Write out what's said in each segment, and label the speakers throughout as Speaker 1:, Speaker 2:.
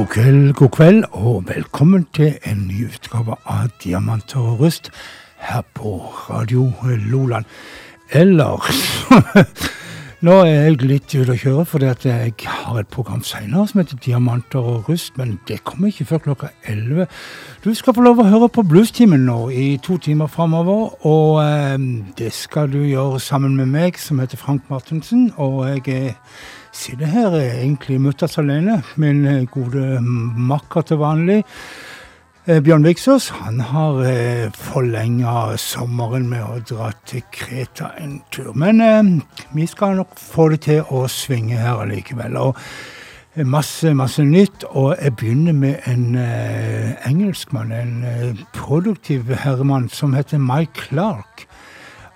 Speaker 1: God kveld, god kveld, og velkommen til en ny utgave av Diamanter og rust her på Radio Loland. Eller Nå er jeg litt ute å kjøre, at jeg har et program senere som heter Diamanter og rust, men det kommer ikke før klokka 11. Du skal få lov å høre på Bluestimen nå i to timer framover, og eh, det skal du gjøre sammen med meg, som heter Frank Martensen, og jeg er sitter her egentlig mutters alene. Min eh, gode makker til vanlig, eh, Bjørn Viksås, han har eh, forlenga sommeren med å dra til Kreta en tur. Men vi skal nok få det til å svinge her allikevel. Og masse, masse nytt. Og jeg begynner med en engelskmann, en produktiv herremann som heter Mike Clark.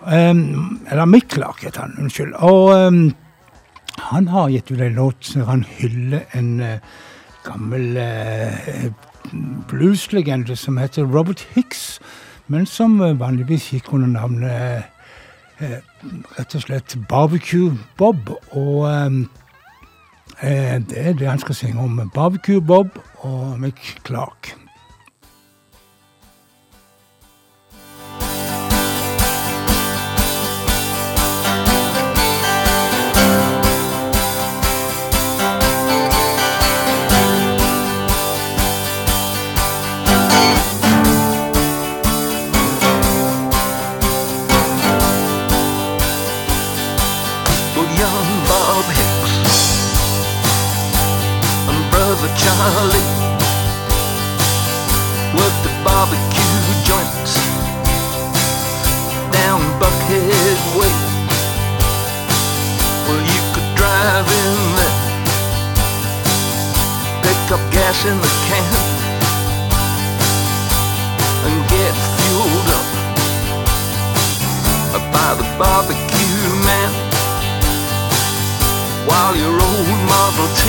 Speaker 1: Eller Mick Clark heter han, unnskyld. Og han har gitt ut en låt der han hyller en uh, gammel uh, blueslegende som heter Robert Hicks, men som uh, vanligvis gikk under navnet rett og slett Barbecue Bob. Og det er det han skal synge om. Barbecue Bob og Mick Clark.
Speaker 2: Gas in the can, and get fueled up by the barbecue man while your old Model T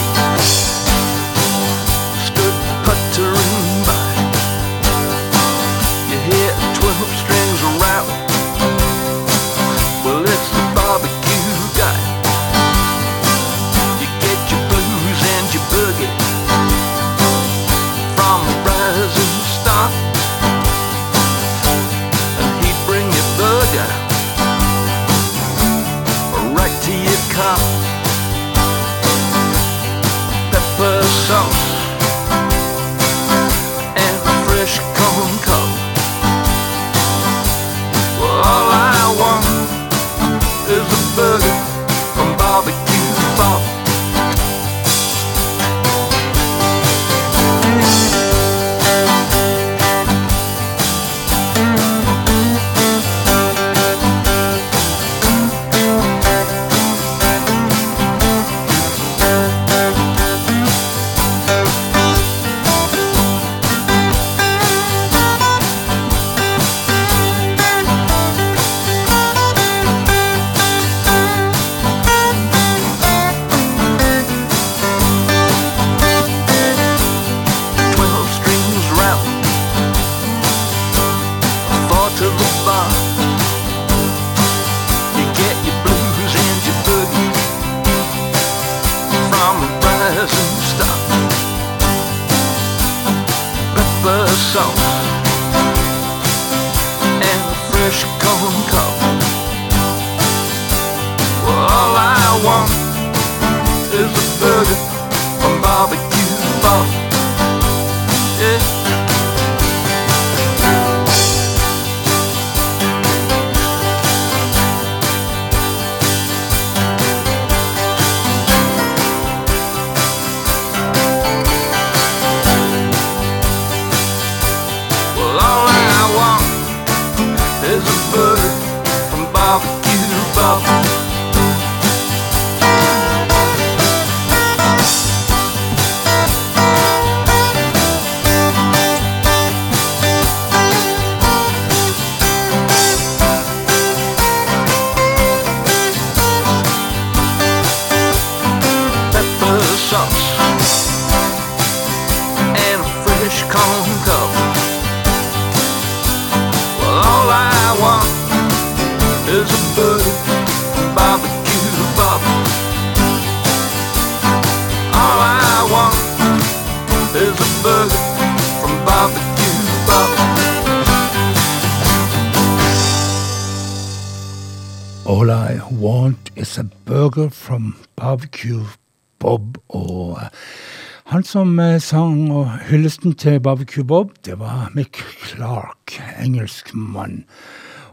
Speaker 1: som eh, sang og hyllesten til Barbecue Bob, det var Mick Clark, engelskmann.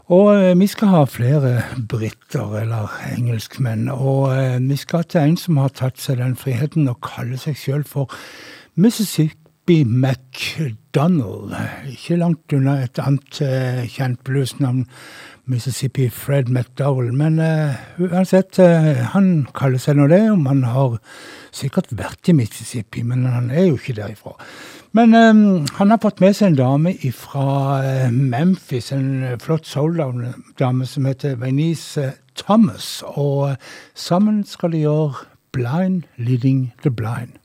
Speaker 1: Og eh, vi skal ha flere briter, eller engelskmenn. Og eh, vi skal til en som har tatt seg den friheten å kalle seg sjøl for Mississippi McDonald. Ikke langt unna et annet kjent bluesnavn, Mississippi Fred McDowell. Men uansett, han kaller seg nå det, om han har sikkert vært i Mississippi, men han er jo ikke derifra. Men um, han har fått med seg en dame fra eh, Memphis, en flott soul-dame som heter Venice Thomas. Og eh, sammen skal de gjøre Blind Leading the Blind.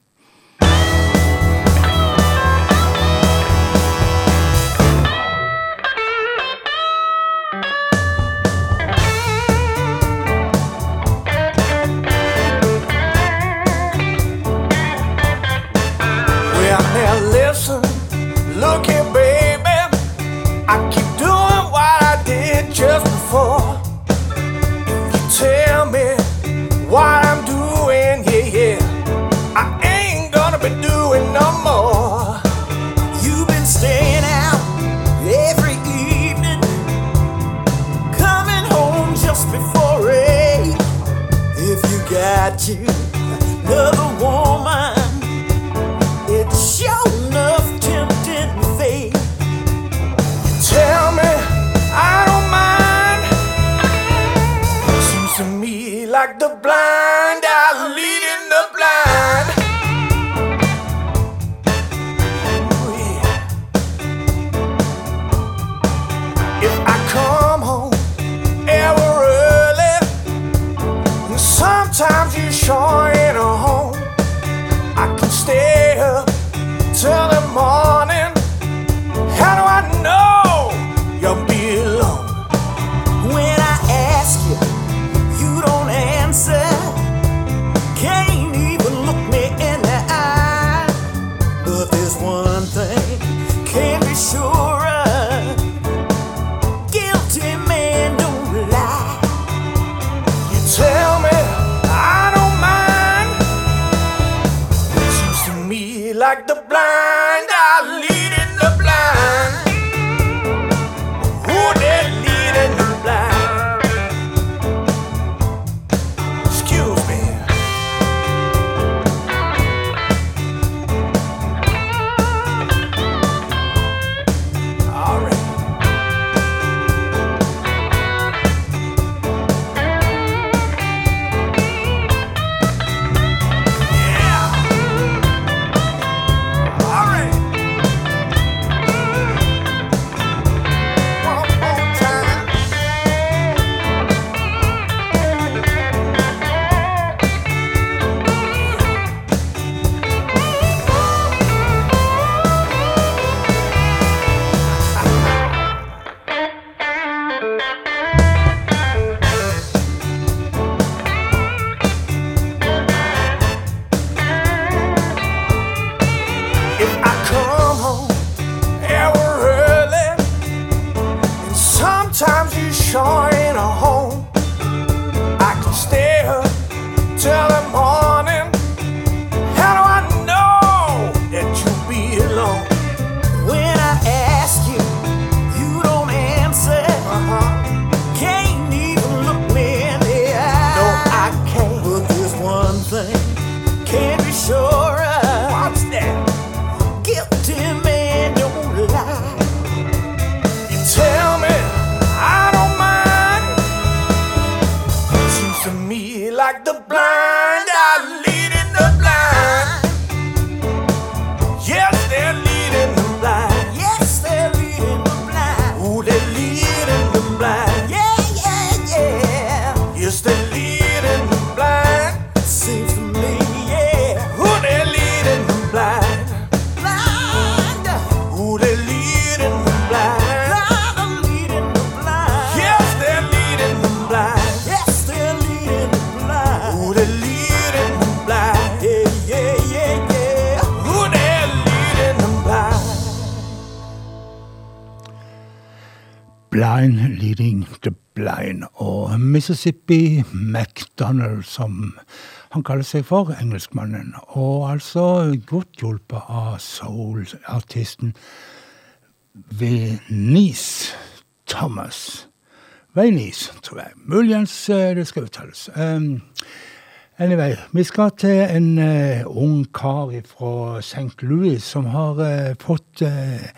Speaker 3: tell me what I'm doing, yeah, yeah. I ain't gonna be doing no more.
Speaker 4: You've been staying out every evening, coming home just before eight. If you got you another one.
Speaker 3: like the blind.
Speaker 1: Mississippi McDonald, som han kaller seg for, engelskmannen. Og altså godt hjulpet av soul-artisten Venice Thomas. Venice, tror jeg. Muligens eh, det skal uttales. Um, Anyway, vi skal til en uh, ung kar fra St. Louis som har uh, fått uh,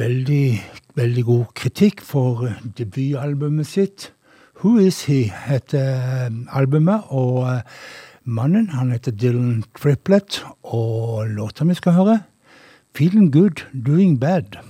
Speaker 1: veldig, veldig god kritikk for debutalbumet sitt. Who Is He heter albumet, og mannen han heter Dylan Triplet, og låta vi skal høre, Feeling Good, Doing Bad.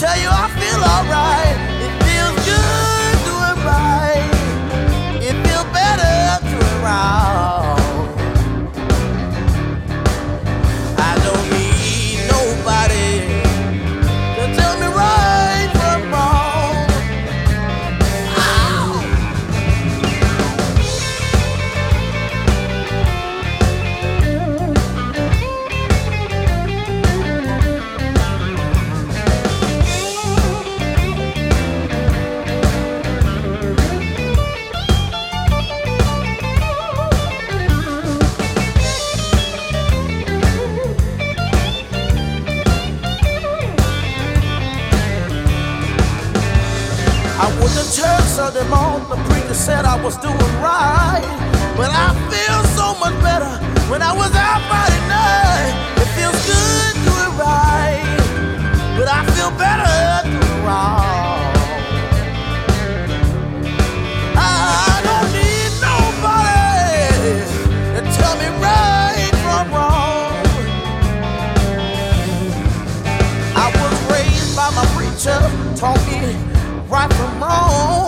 Speaker 3: Tell you I feel alright. I was doing right. But I feel so much better when I was out Friday night. It feels good doing right, but I feel better doing wrong. I don't need nobody to tell me right from wrong. I was raised by my preacher, taught me right from wrong.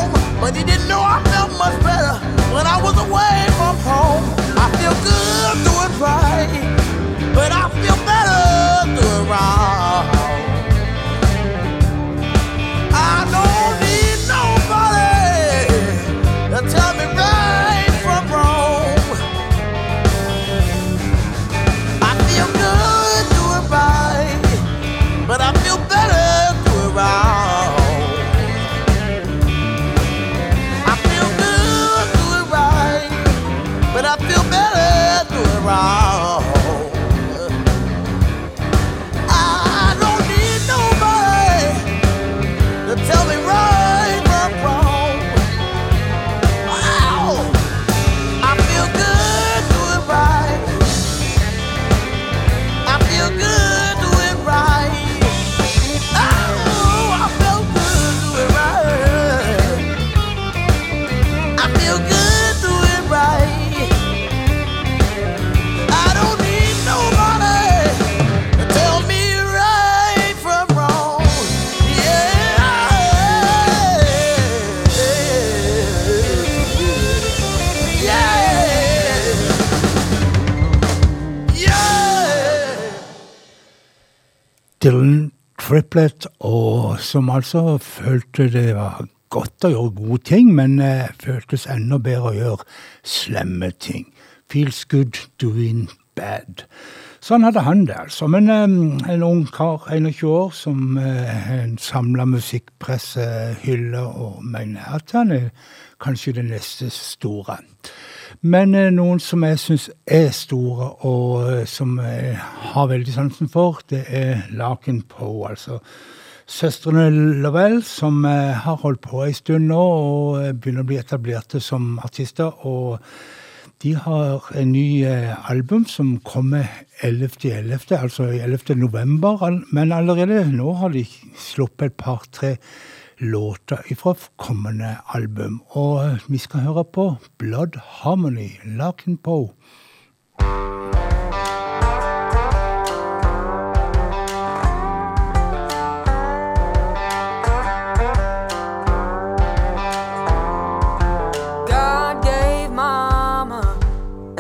Speaker 3: But he didn't know I felt much better when I was away from home. I feel good doing right, but I feel better doing wrong.
Speaker 1: Triplet, og som altså følte det var godt å gjøre gode ting, men eh, føltes enda bedre å gjøre slemme ting. Feels good doing bad. Sånn hadde han det, altså. Men um, en ung kar, 21 år, som uh, en samla musikkpresse hyller og mener at han er kanskje det neste store. Men eh, noen som jeg syns er store, og eh, som jeg har veldig sansen for, det er Laken Poe, altså. Søstrene Lovell, som eh, har holdt på en stund nå og begynner å bli etablerte som artister. og de har en ny album som kommer 11.11., altså 11. november. Men allerede nå har de sluppet et par-tre låter ifra kommende album. Og eh, vi skal høre på Blood Harmony, Larkin Poe.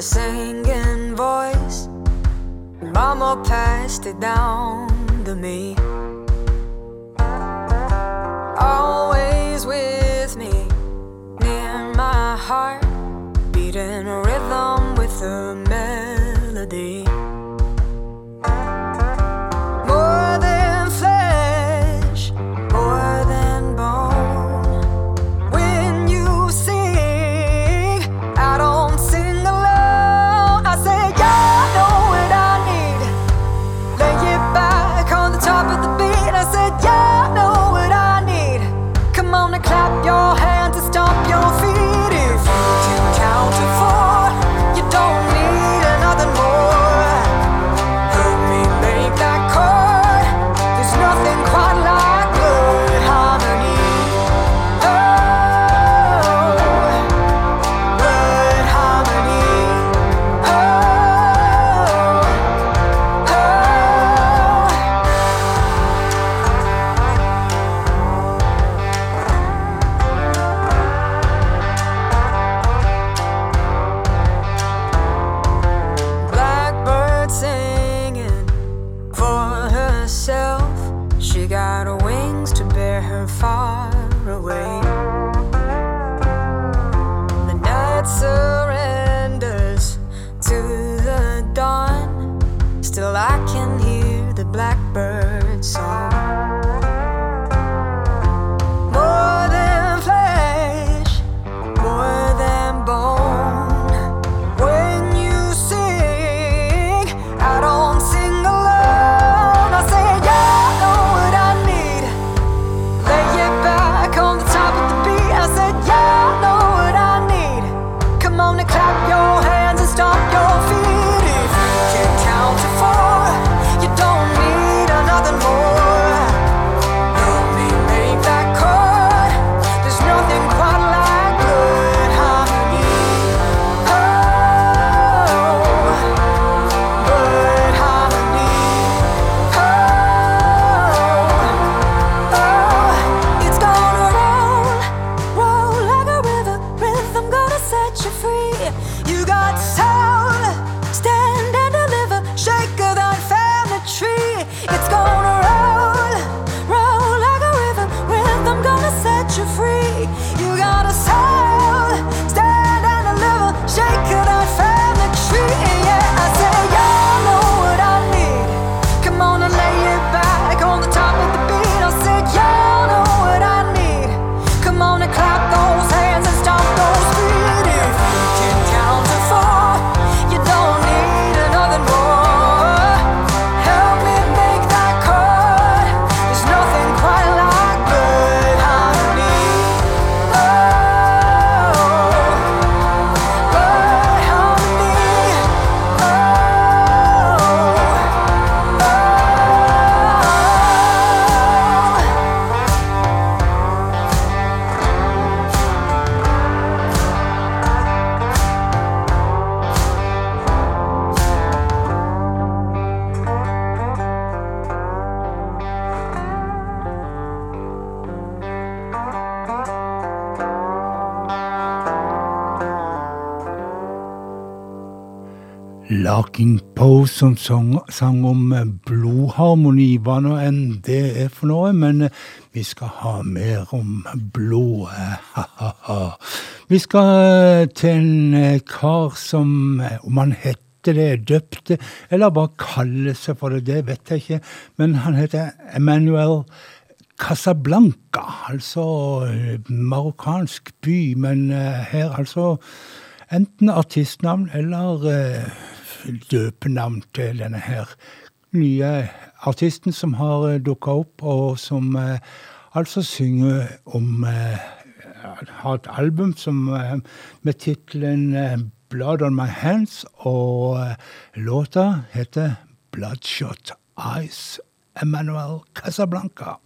Speaker 5: Singing voice, Mama passed it down. always with me, near my heart, beating a rhythm with the
Speaker 1: Rocking Pose som sang, sang om eh, blodharmoni, hva nå enn det er for noe. Men eh, vi skal ha mer om blodet. Eh, vi skal til en kar som, om han heter det, døpte, eller bare kaller seg for det, det vet jeg ikke. Men han heter Emmanuel Casablanca, altså marokkansk by, men her altså enten artistnavn eller døpenavn til denne her nye artisten som har eh, dukka opp, og som eh, altså synger om eh, Har et album som, med tittelen 'Blood On My Hands', og låta heter 'Bloodshot Eyes'. Emmanuel Casablanca.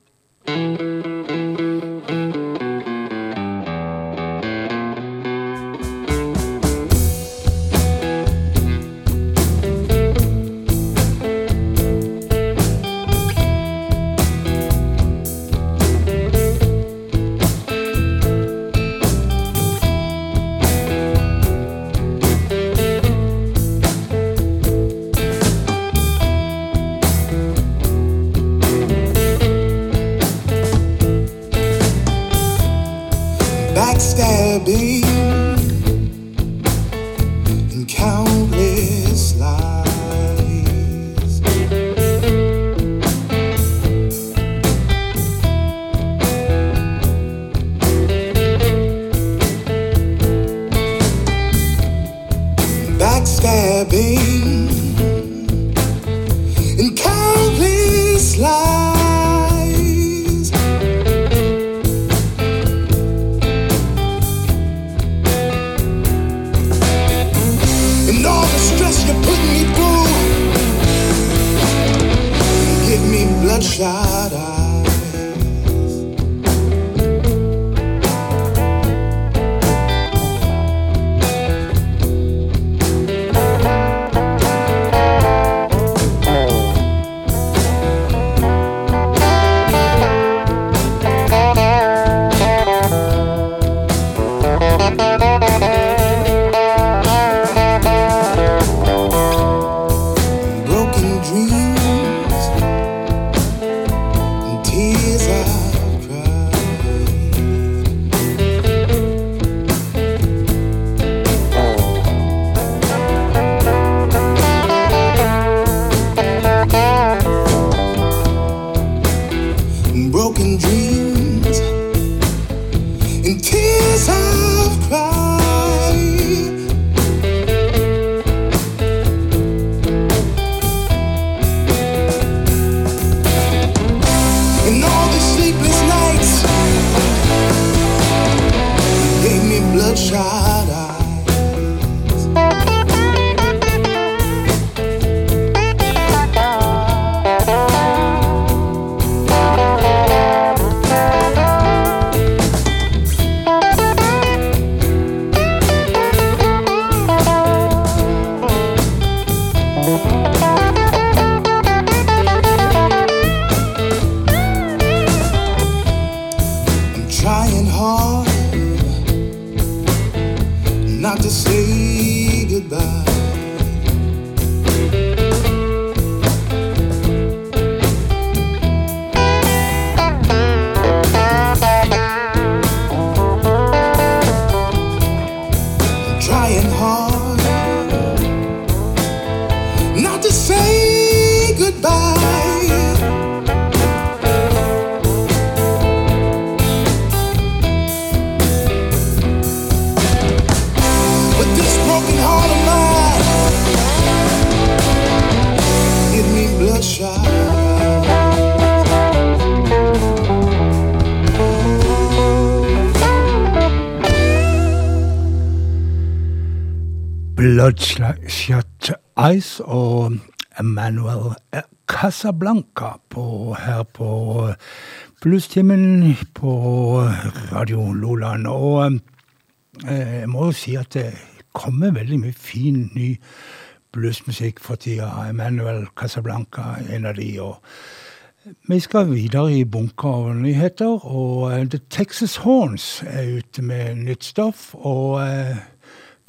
Speaker 6: Broken dreams Bloodshot
Speaker 1: Ice og Emmanuel Casablanca på, her på Bluestimen på Radio Loland. Og eh, jeg må jo si at det kommer veldig mye fin, ny bluesmusikk for tida. Emmanuel Casablanca er en av de. og vi skal videre i bunker av nyheter, og eh, The Texas Horns er ute med nytt stoff. Og eh,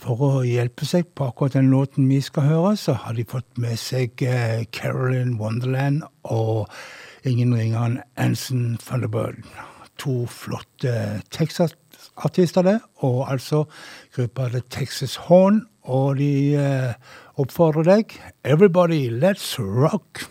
Speaker 1: for å hjelpe seg på akkurat den låten vi skal høre, så har de fått med seg eh, Carolyn Wonderland og ingen ringere enn Anson Thunderbird. To flotte Texas-artister, det. Og altså gruppa The Texas Horn. Og de eh, oppfordrer deg Everybody, let's rock!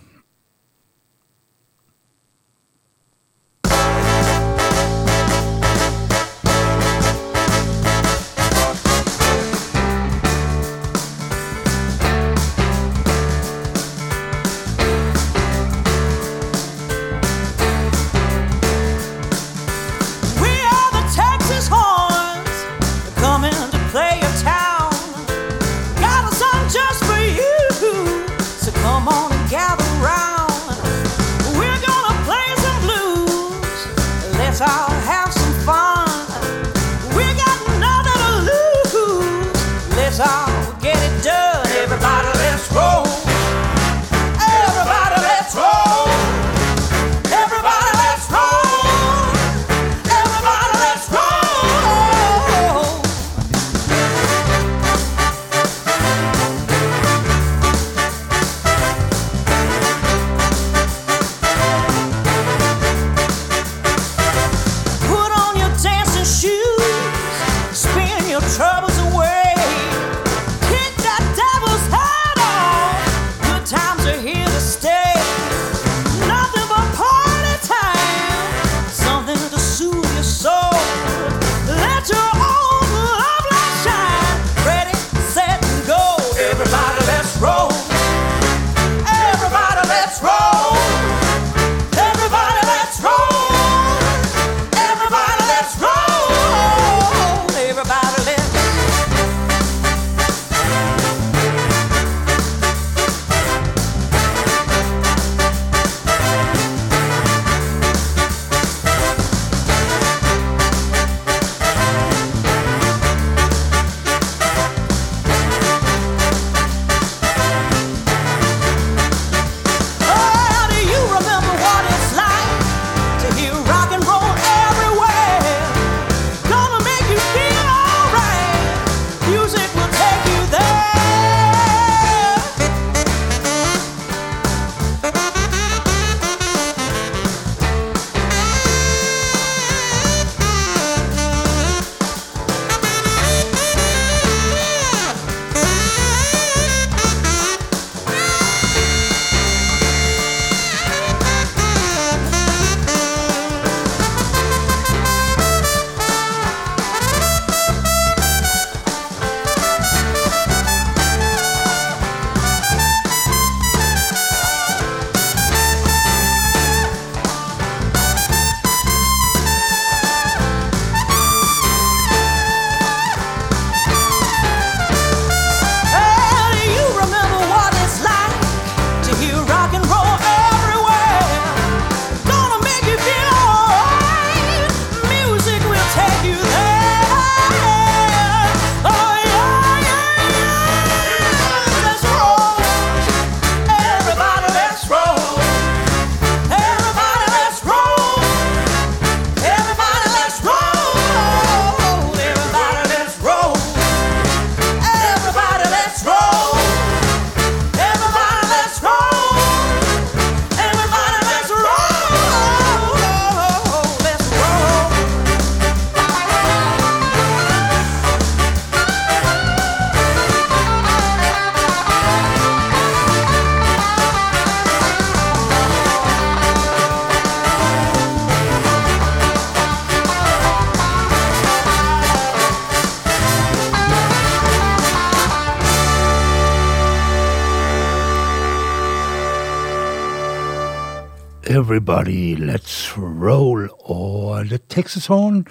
Speaker 7: Everybody Let's Roll
Speaker 1: og The Texas Horn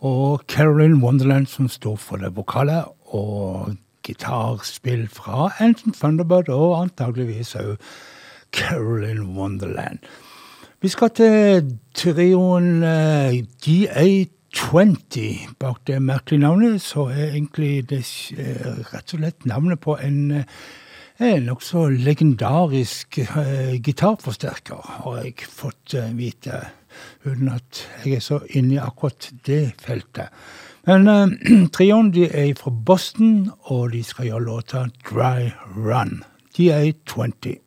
Speaker 1: og Carolyn Wonderland som står for det vokale og gitarspill fra Anton Thunderbird og antageligvis òg Carolyn Wonderland. Vi skal til trioen eh, GA20. Bak det merkelige navnet så er egentlig det eh, rett og slett navnet på en eh, en nokså legendarisk uh, gitarforsterker, har jeg fått uh, vite, uten at jeg er så inne i akkurat det feltet. Men uh, trioen de er fra Boston, og de skal gjøre låta Dry Run. De er 20.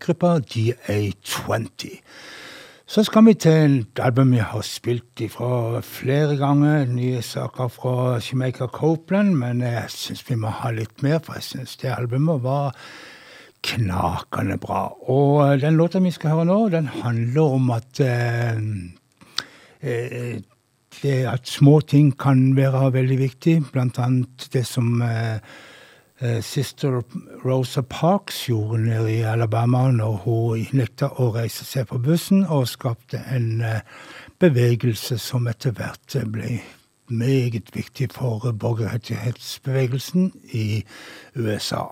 Speaker 1: gruppa GA20. Så skal vi til et album vi har spilt ifra flere ganger. Nye saker fra Jamaica Copeland, men jeg syns vi må ha litt mer, for jeg syns det albumet var knakende bra. Og den låta vi skal høre nå, den handler om at eh, eh, det at små ting kan være veldig viktig, blant annet det som eh, Eh, Sister Rosa Parks gjorde nede i Alabama når hun nekta å reise seg på bussen, og skapte en eh, bevegelse som etter hvert ble meget viktig for borgerrettighetsbevegelsen i USA.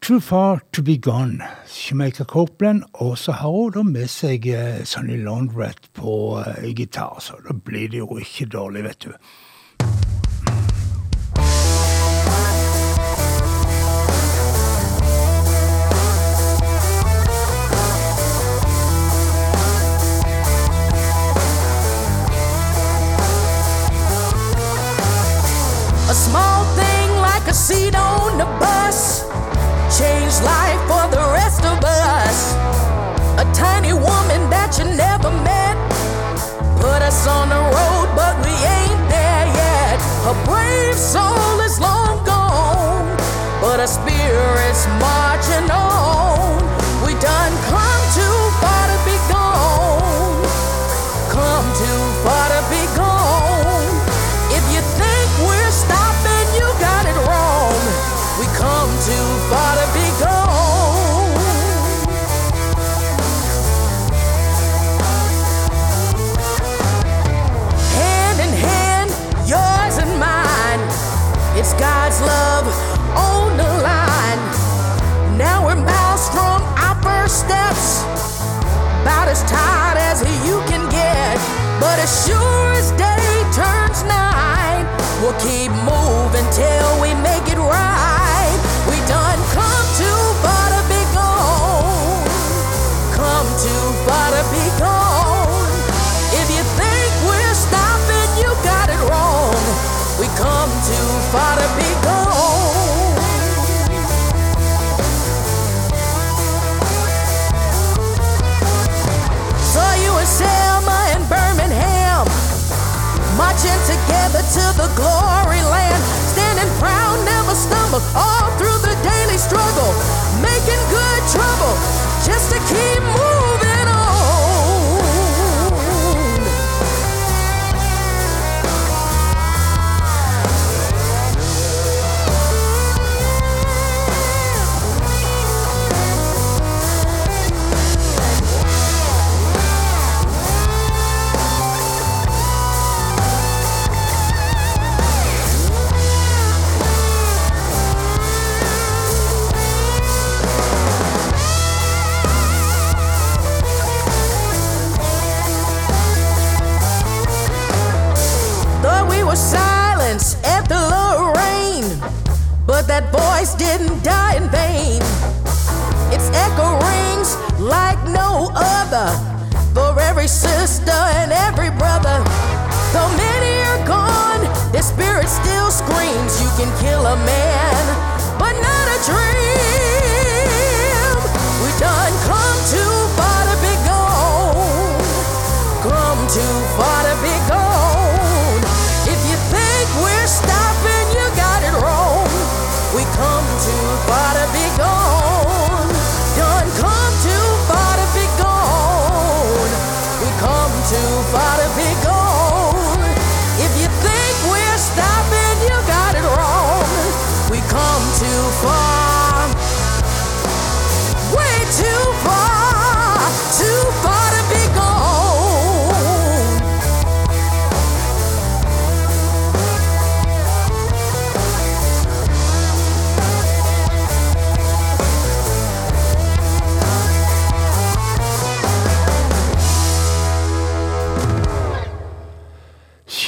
Speaker 1: Too Far To Be Gone, Jamaica Copeland, og så har hun da med seg eh, Sonny Laundrette på gitar, så da blir det jo ikke dårlig, vet du.
Speaker 8: A small thing like a seat on the bus changed life for the rest of us. A tiny woman that you never met put us on the road, but we ain't there yet. Her brave soul is long gone, but her spirit's marching on. We done tired as you can get. But as sure as day turns night, we'll keep moving till we make it right. Marching together to the glory land, standing proud, never stumble, all through the daily struggle, making good trouble, just to keep moving Were silenced after Lorraine, but that voice didn't die in vain. Its echo rings like no other for every sister and every brother. Though many are gone, their spirit still screams. You can kill a man, but not a dream. We done come too far to be gone. Come too far to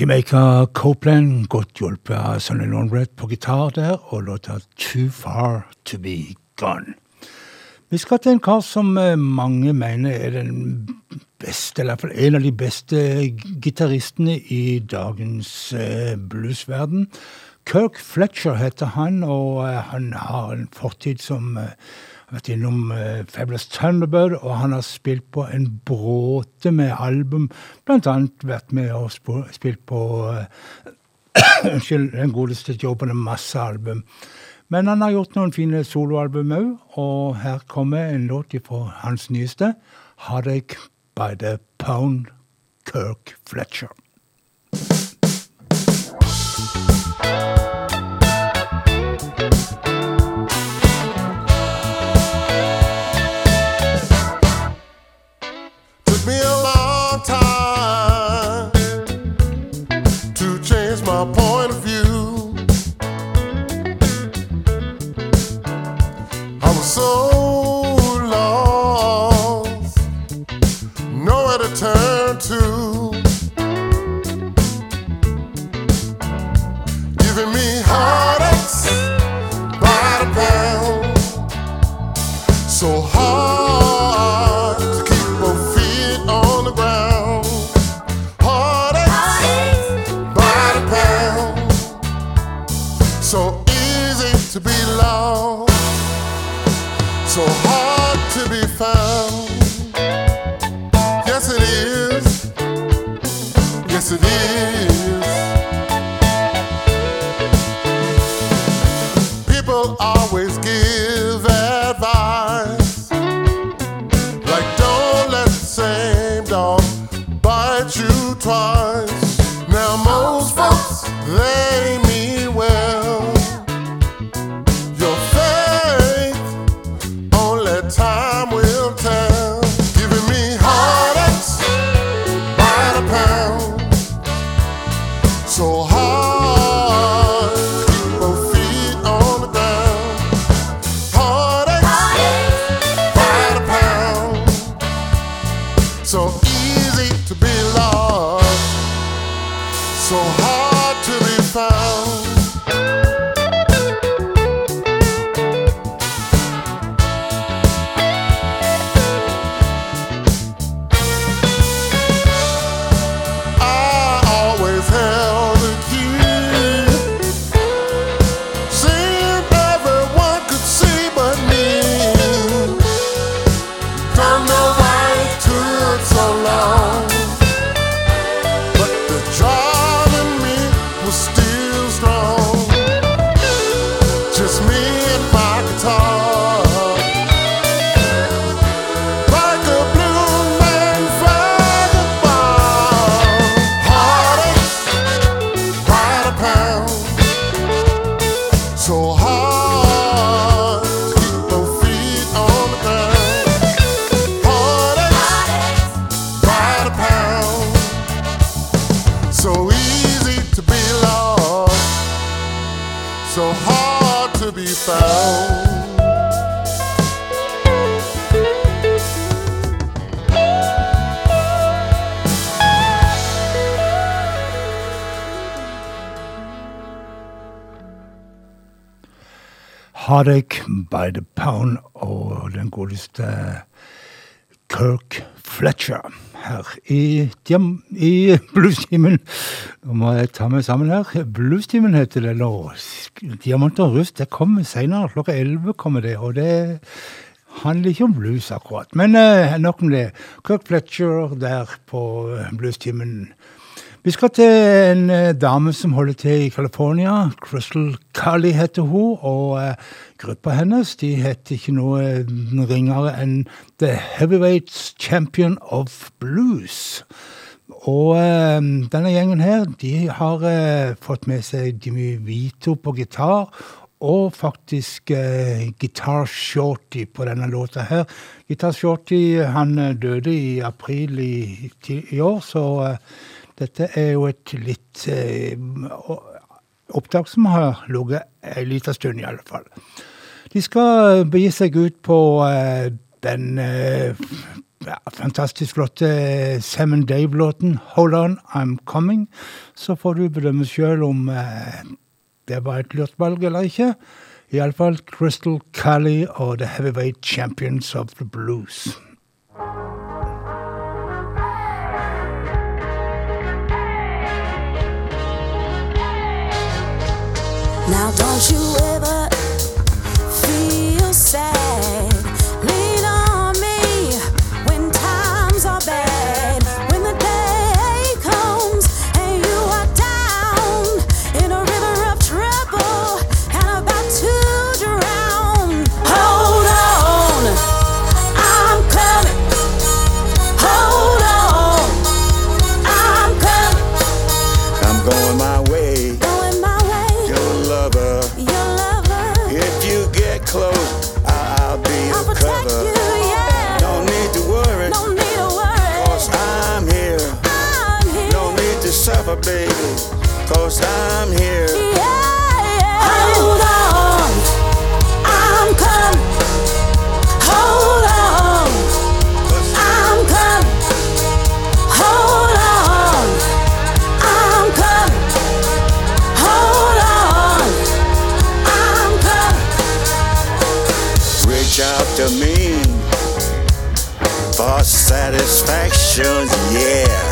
Speaker 1: Jamaica Copeland, godt hjulpet av Sonny Laundrett på gitar der, og låta Too Far To Be Gone. Vi skal til en kar som eh, mange mener er den beste, eller i hvert fall en av de beste gitaristene i dagens eh, bluesverden. Kirk Fletcher heter han, og eh, han har en fortid som har vært innom uh, Fabulous Thunderbird, og han har spilt på en bråte med album. Blant annet vært med og spilt på eh, Unnskyld, den godeste jobben med masse album. Men han har gjort noen fine soloalbum òg, og her kommer en låt fra hans nyeste, 'Heartache by the Pound', Kirk Fletcher. Heartache by the Pound og den godeste Kirk Fletcher her i, i Bluestimen. Nå må jeg ta meg sammen her. Bluestimen heter det nå. Diamant og rust det kommer senere. Klokka 11 kommer det, og det handler ikke om blues akkurat. Men eh, nok om det. Kirk Fletcher der på eh, Bluestimen. Vi skal til en eh, dame som holder til i California. Crystal Cully heter hun, og eh, gruppa hennes de heter ikke noe eh, ringere enn The Heavyweights Champion of Blues. Og denne gjengen her, de har fått med seg Jimmy Vito på gitar, og faktisk Guitar Shorty på denne låta her. Guitar Shorty han døde i april i, i år, så eh, dette er jo et litt eh, opptak som har ligget en liten stund, i alle fall. De skal begi seg ut på eh, den eh, ja, fantastisk flotte Sam Dave-låten 'Hold On, I'm Coming'. Så får du bedømme sjøl om det var et lurt valg eller ikke. Iallfall Crystal Cally og The Heavyweight Champions of the Blues.
Speaker 8: Now don't you I'm
Speaker 9: here.
Speaker 8: Yeah. Hold on. I'm coming. Hold on. I'm coming. Hold on. I'm coming. Hold on. I'm coming.
Speaker 9: Reach out to me for satisfaction, yeah.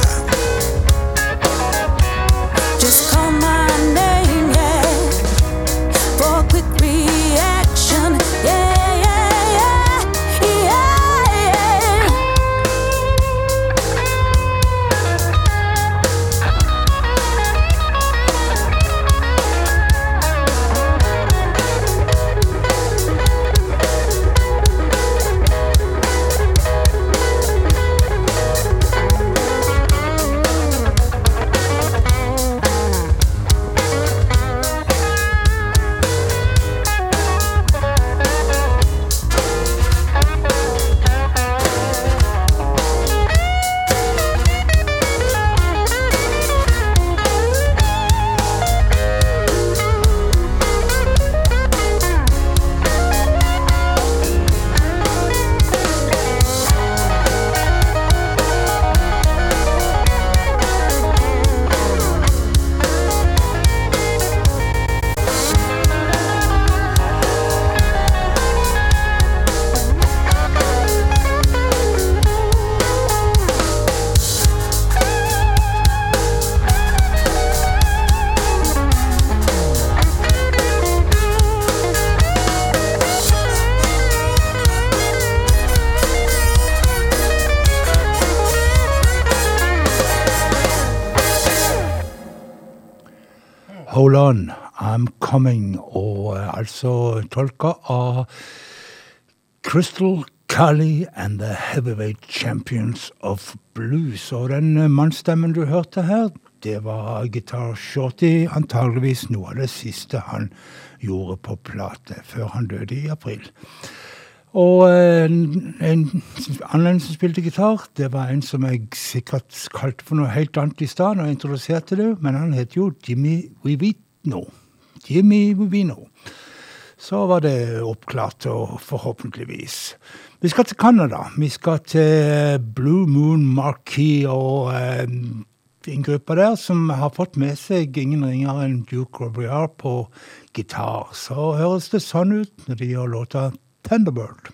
Speaker 2: Altså tolka av Crystal Cully and the Heavyweight Champions of Blues. Og den mannsstemmen du hørte her, det var Guitar Shorty, antageligvis noe av det siste han gjorde på plate, før han døde i april. Og eh, en, en annen som spilte gitar, det var en som jeg sikkert kalte for noe helt annet i stad når jeg introduserte det, men han heter jo Jimmy Vivino. Jimmy Vivino. Så var det oppklart, og forhåpentligvis. Vi skal til Canada. Vi skal til Blue Moon Marquis og eh, en gruppe der som har fått med seg ingen ringere enn Duke Robillard på gitar. Så høres det sånn ut når de gjør låta Thunderbird.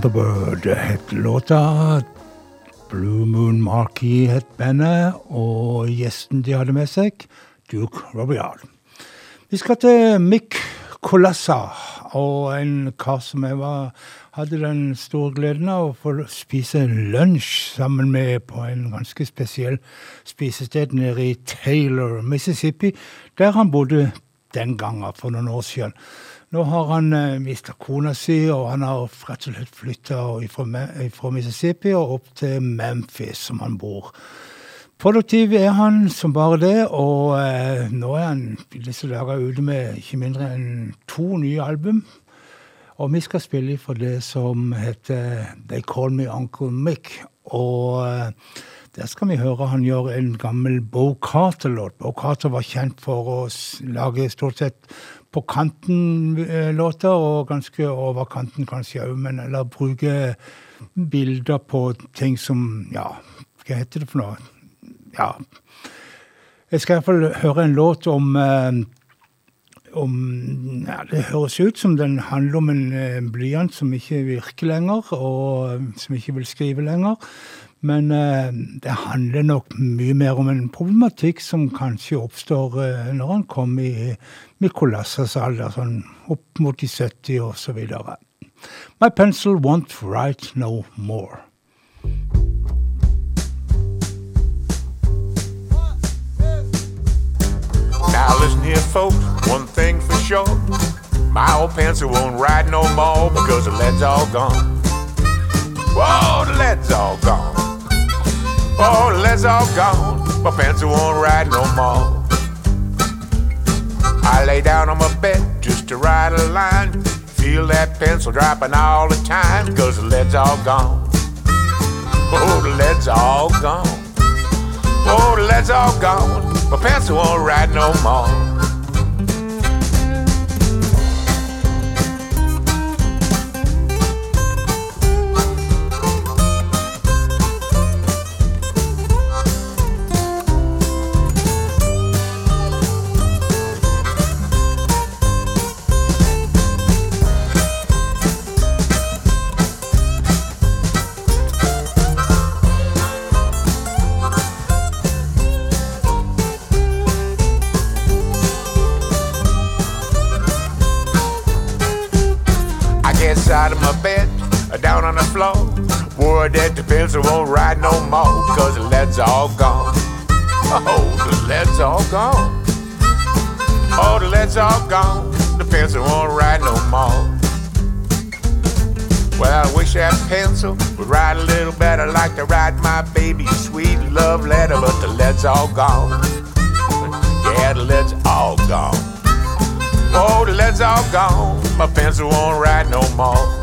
Speaker 10: Thunderbird
Speaker 1: het låta. Blue Moon Marquee het bandet, og gjesten de hadde med seg, Duke Robial. Vi skal til Mick Colassa, og en kar som jeg var, hadde den store gleden av å få spise lunsj sammen med på en ganske spesiell spisested nede i Taylor, Mississippi, der han bodde den gangen for noen år siden. Nå har han eh, mista kona si, og han har rett og slett flytta fra Mississippi og opp til Memphis, som han bor. Produktiv er han som bare det, og eh, nå er han i disse dager ute med ikke mindre enn to nye album. Og vi skal spille for det som heter They Call Me Uncle Mick. Og eh, der skal vi høre han gjøre en gammel Bo Carter-låt. Bo Carter var kjent for å lage stort sett på kanten-låter, og ganske over kanten kanskje òg, men eller bruke bilder på ting som Ja, hva heter det for noe? Ja. Jeg skal iallfall høre en låt om om ja, Det høres ut som den handler om en blyant som ikke virker lenger, og som ikke vil skrive lenger. Men eh, det handler nok mye mer om en problematikk som kanskje oppstår eh, når han kommer i Mikolasas alder, sånn opp mot de 70 og så videre. My pencil won't write no more.
Speaker 11: Now listen here, folks, one thing for sure. My old pencil won't write no more because the lead's all gone. All gone. My pencil won't write no more. I lay down on my bed just to write a line. Feel that pencil dropping all the time, cause the lead's all gone. Oh, the lead's all gone. Oh, the lead's all gone. My pencil won't write no more. Pencil won't write no more, cause the lead's all gone. Oh, the lead's all gone. Oh, the lead's all gone. The pencil won't write no more. Well, I wish that pencil would write a little better, like to write my baby sweet love letter, but the lead's all gone. Yeah, the lead's all gone. Oh, the lead's all gone. My pencil won't write no more.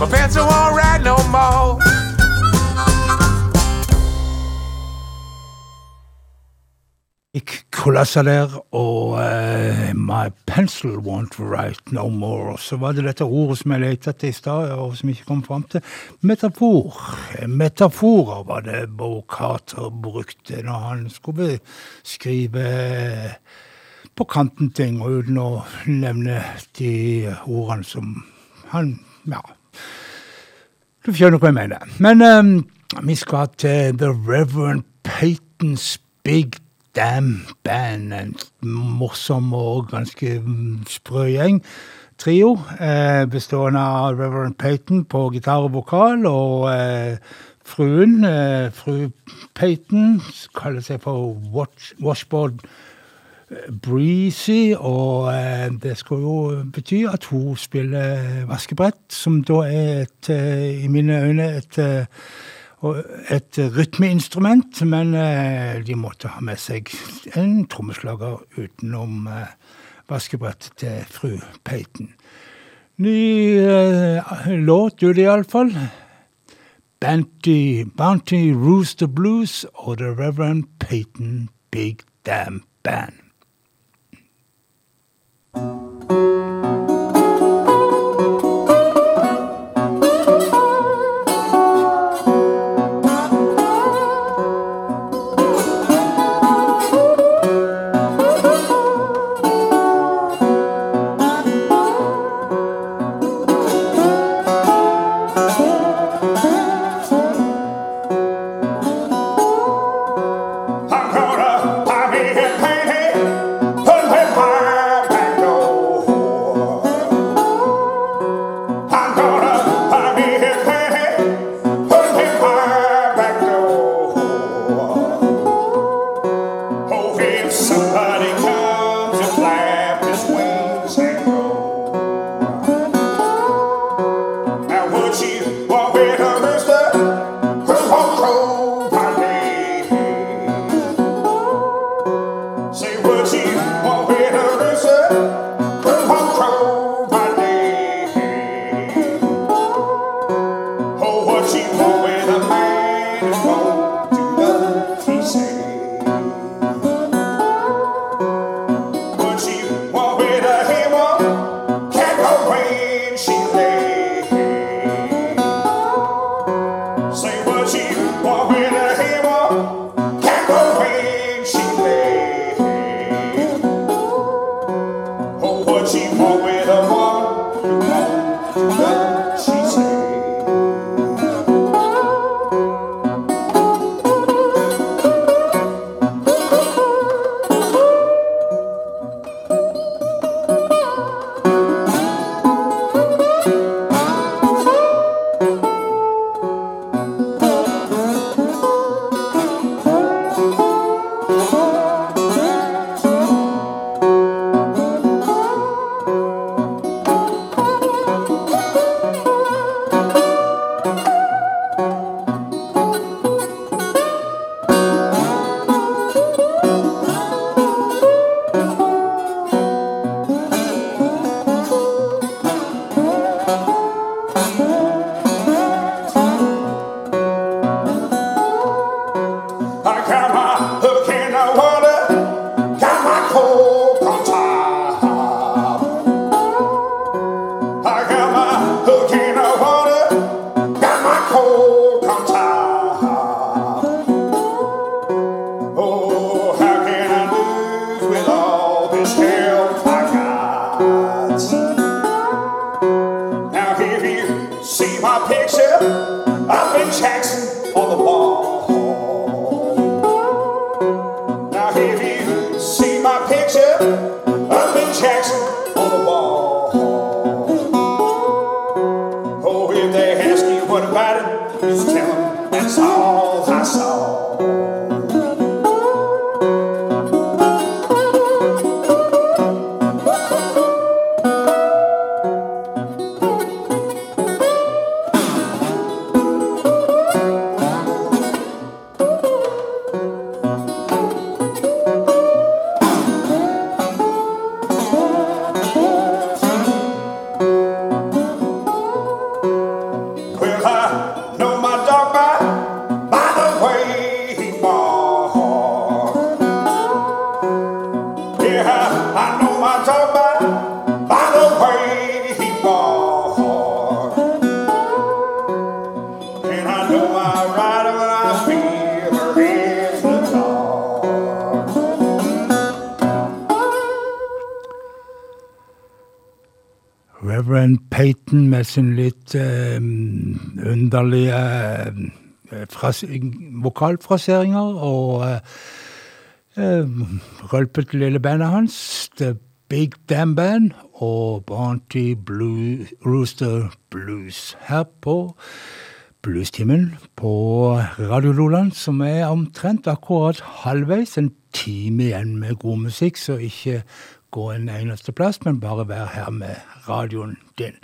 Speaker 11: My pencil won't write no more.
Speaker 1: Mick Colassa der, og uh, My pencil won't write no more. Så var det dette ordet som jeg lette etter i stad, og som ikke kom fram til. Metafor. Metaforer var det Bo Carter brukte når han skulle skrive på kanten ting, og uten å nevne de ordene som han Ja. Du skjønner hva jeg mener. Men um, vi skal til The Reverend Peytons Big Damn Band. En morsom og ganske mm, sprø gjeng. Trio eh, bestående av Reverend Peyton på gitar og vokal og eh, fruen, eh, fru Peyton, kaller seg for Watch, Washboard breezy, og eh, det skal jo bety at hun spiller vaskebrett, som da er et, eh, i mine øyne et eh, et rytmeinstrument, men de måtte ha med seg en trommeslager utenom vaskebrett til fru Peiten. Ny eh, låt gjør det iallfall. Banty, Bounty Rooster Blues og The Reverend Peyton Big Damn Band.
Speaker 12: Thank you.
Speaker 1: nesten litt eh, underlige eh, vokalfraseringer. Og eh, eh, rølpet lille bandet hans, The Big Damn Band, og Bounty Blue, Rooster Blues her på Bluestimen på Radio Loland, som er omtrent akkurat halvveis. En time igjen med god musikk, så ikke gå en eneste plass, men bare være her med radioen din.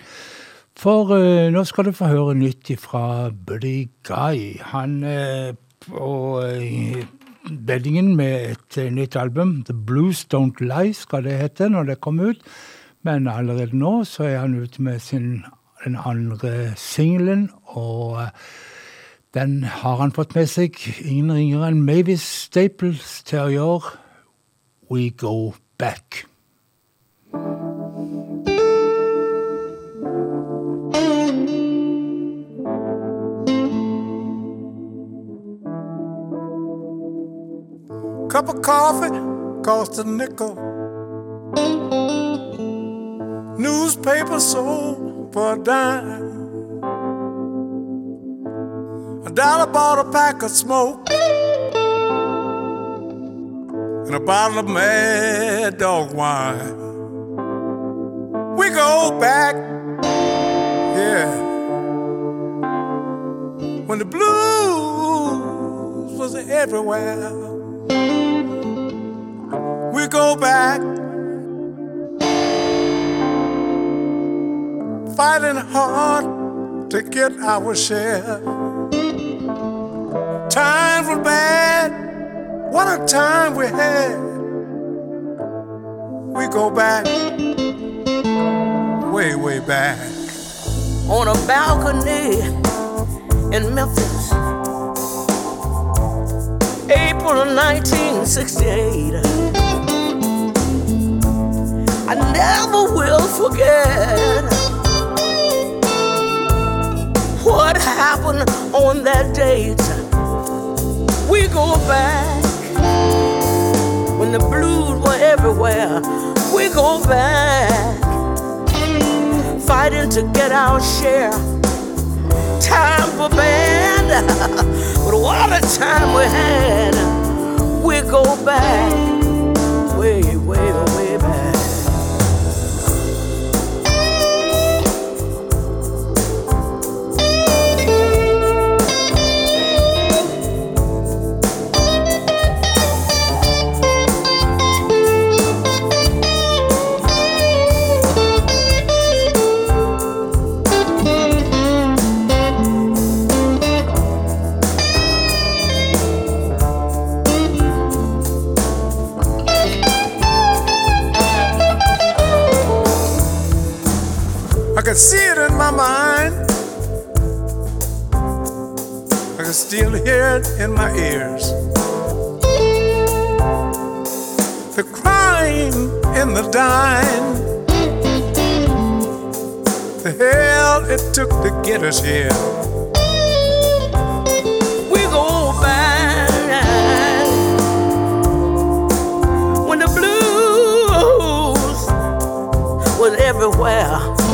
Speaker 1: For uh, nå skal du få høre nytt fra Buddy Guy. Han er på eh, beddingen med et eh, nytt album. The Blues Don't Lie skal det hete når det kommer ut. Men allerede nå så er han ute med sin, den andre singelen, og uh, den har han fått med seg. Ingen ringere enn Mavis Staples til å gjøre We Go Back.
Speaker 4: Cup of coffee cost a nickel. Newspaper sold for a dime. A dollar bought a pack of smoke and a bottle of mad dog wine. We go back, yeah, when the blues was everywhere. We go back, fighting hard to get our share. Times were bad, what a time we had. We go back, way, way back.
Speaker 3: on a balcony in Memphis. April of 1968. I never will forget what happened on that date. We go back when the blues were everywhere. We go back fighting to get our share. Time for band, but what a time we had. We go back,
Speaker 4: I can see it in my mind. I can still hear it in my ears. The crying in the dying. The hell it took to get us here.
Speaker 3: We go back when the blues was everywhere.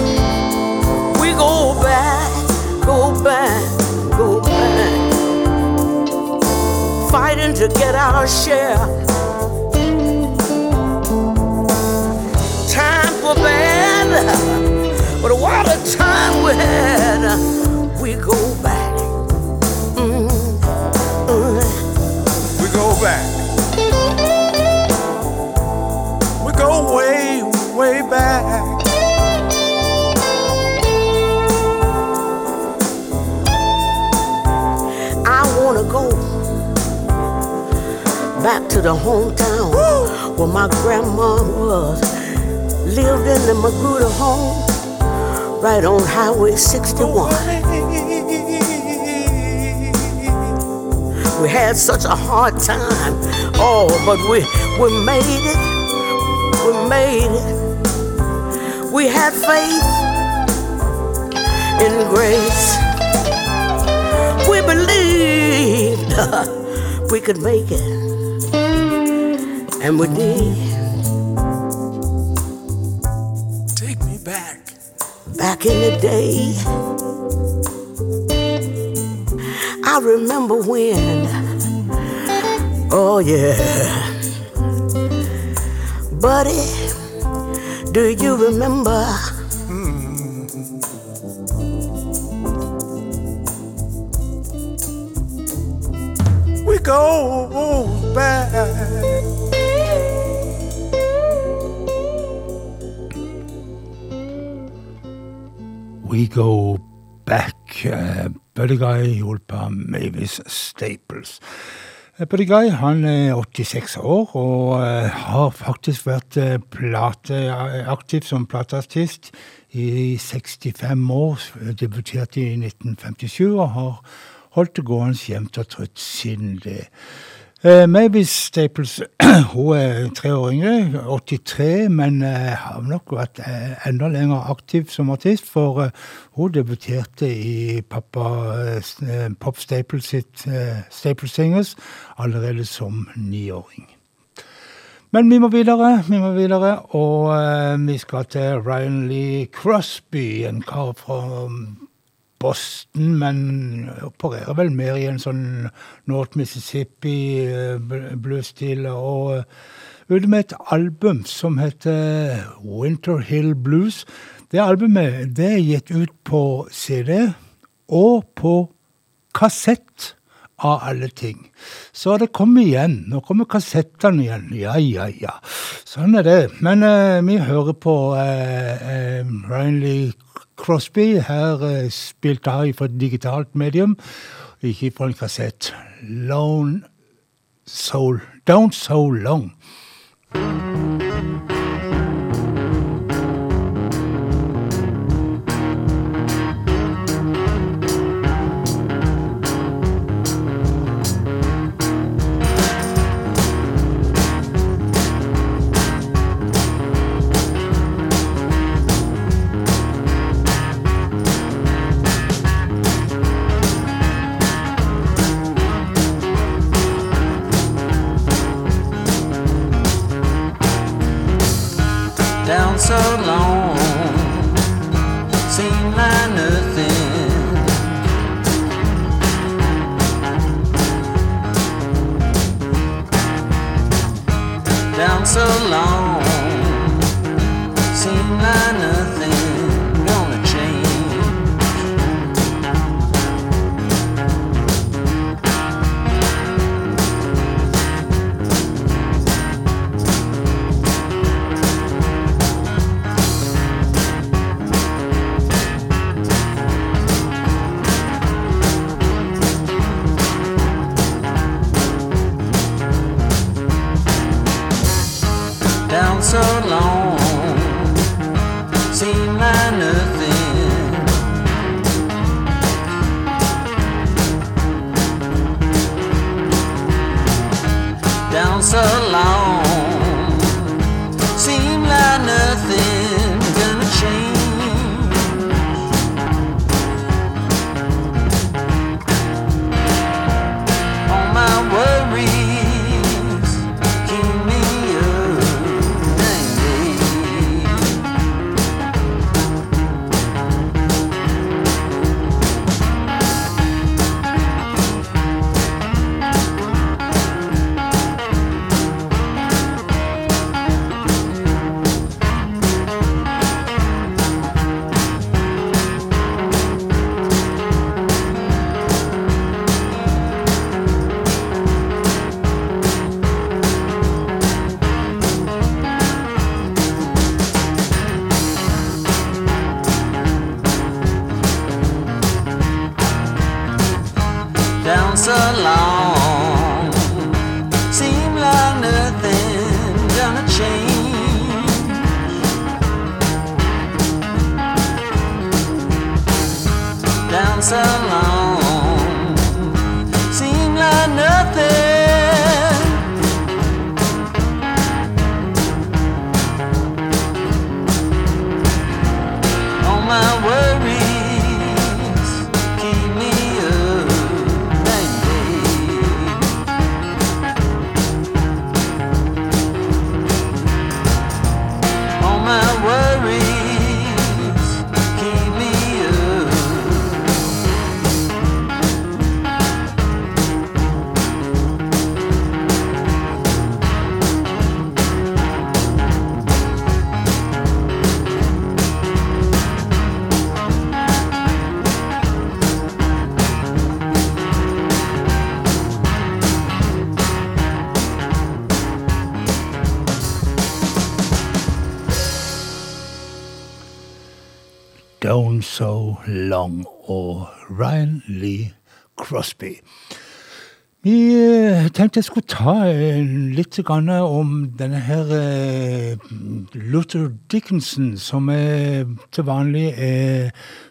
Speaker 3: Fighting to get our share. Time for band, but what a time we had. Back to the hometown where my grandma was. Lived in the Magruder home, right on Highway 61. We had such a hard time, oh, but we we made it. We made it. We had faith in grace. We believed we could make it, and we did.
Speaker 4: Take me back.
Speaker 3: Back in the day, I remember when, oh yeah, Buddy Do you remember?
Speaker 1: Buddy Guy hjulpet av Mavis Staples. Buddy Guy han er 86 år og eh, har faktisk vært eh, aktiv som plateartist i 65 år. Debuterte i 1957 og har holdt det gående jevnt og trutt siden det. Eh, Mavis Staples hun er tre år yngre, 83, men uh, har nok vært eh, enda lenger aktiv som artist, for uh, hun debuterte i pappa Pop Staples sitt Staples Singers allerede som niåring. Men vi må videre, vi må videre, og vi skal til Ryan Lee Crosby, en kar fra um, Boston, men opererer vel mer i en sånn North Mississippi eh, og eh, ute med et album som heter Winter Hill Blues. Det albumet det er gitt ut på CD og på kassett av alle ting. Så det kommer igjen. Nå kommer kassettene igjen. Ja, ja, ja. Sånn er det. Men eh, vi hører på eh, eh, Ryan Lee Crosby. Her uh, spilte han fra et digitalt medium, ikke fra en kassett. Lone Soul. Don't So Long. Gone So Long og Ryan Lee Crosby. Vi eh, tenkte jeg skulle ta eh, litt om denne her eh, Luther Dickinson, som er til vanlig er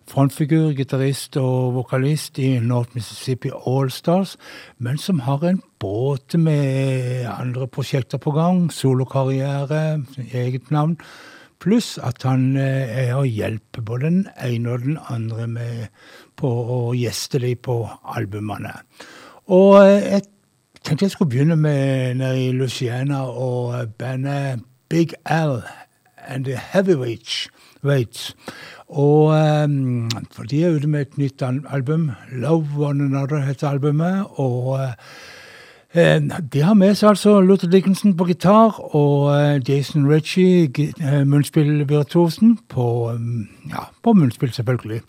Speaker 1: frontfigur, gitarist og vokalist i North Mississippi Allstars, men som har en båt med andre prosjekter på gang, solokarriere, eget navn, pluss at han eh, er hjelp både den ene og den andre med på å gjeste dem på albumene. Og eh, jeg tenkte jeg skulle begynne med nede i Luciana og eh, bandet Big Al and the Heavyweights. Weights. Og um, for de er ute med et nytt album. Love One Another heter albumet. Og eh, de har med seg altså Luther Dickinson på gitar og eh, Jason Ritchie, munnspill eh, munnspillvirtuosen, på, um, ja, på munnspill, selvfølgelig.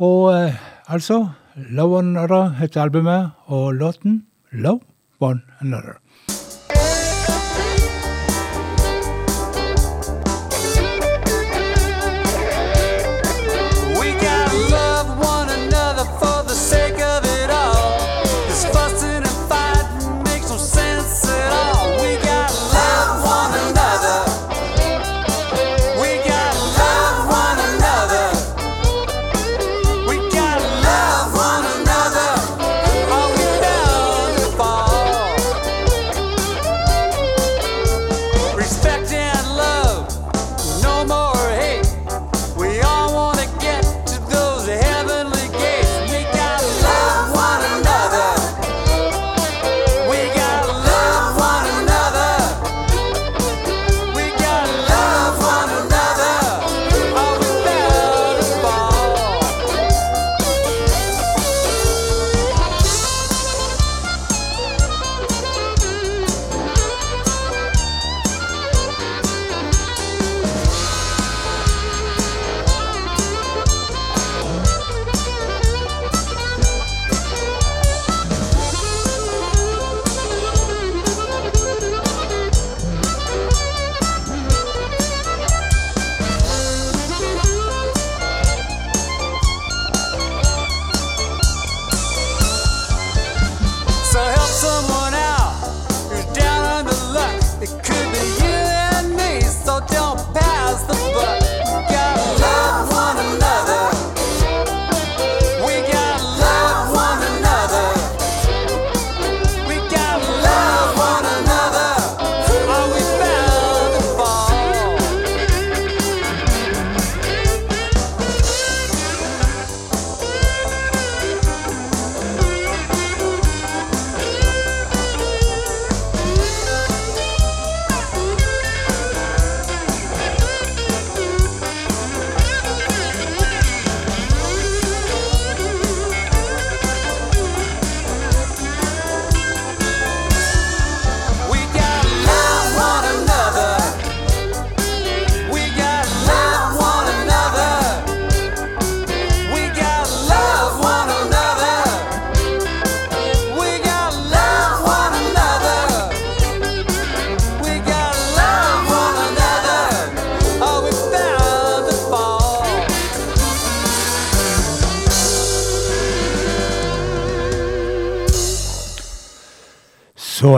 Speaker 1: Og eh, altså One Another heter albumet, og låten Love One Another.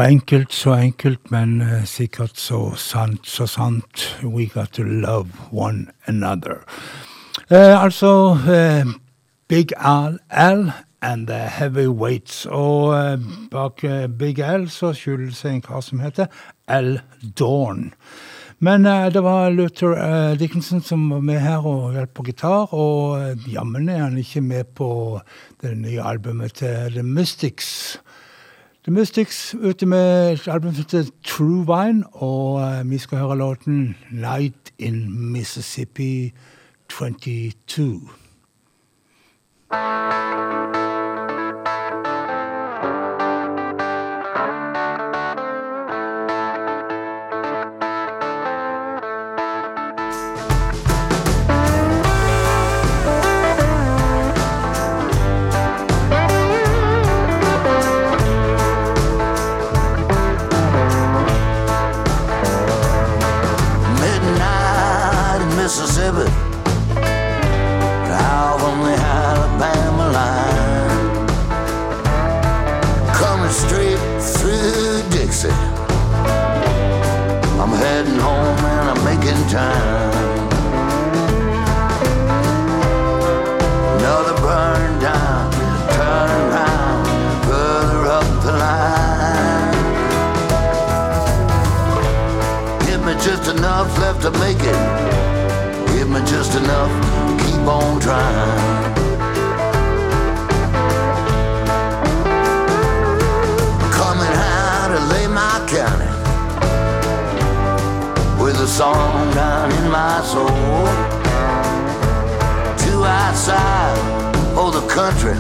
Speaker 1: Enkelt, så enkelt, men uh, sikkert så sant, så sant. We got to love one another. Uh, altså uh, Big Al, Al and the Heavyweights. Og bak Big Al så skjuler det seg en kar som heter Al Dawn. Men det var Luther Dickinson som var med her og hjalp på gitar, og jammen er han ikke med på det nye albumet til The Mystics. The Mystics ute med et album som heter True Vine, og eh, vi skal høre låten Night in Mississippi 22.
Speaker 13: Enough to keep on trying. Coming out to lay my county with a song down in my soul. Too outside of the country,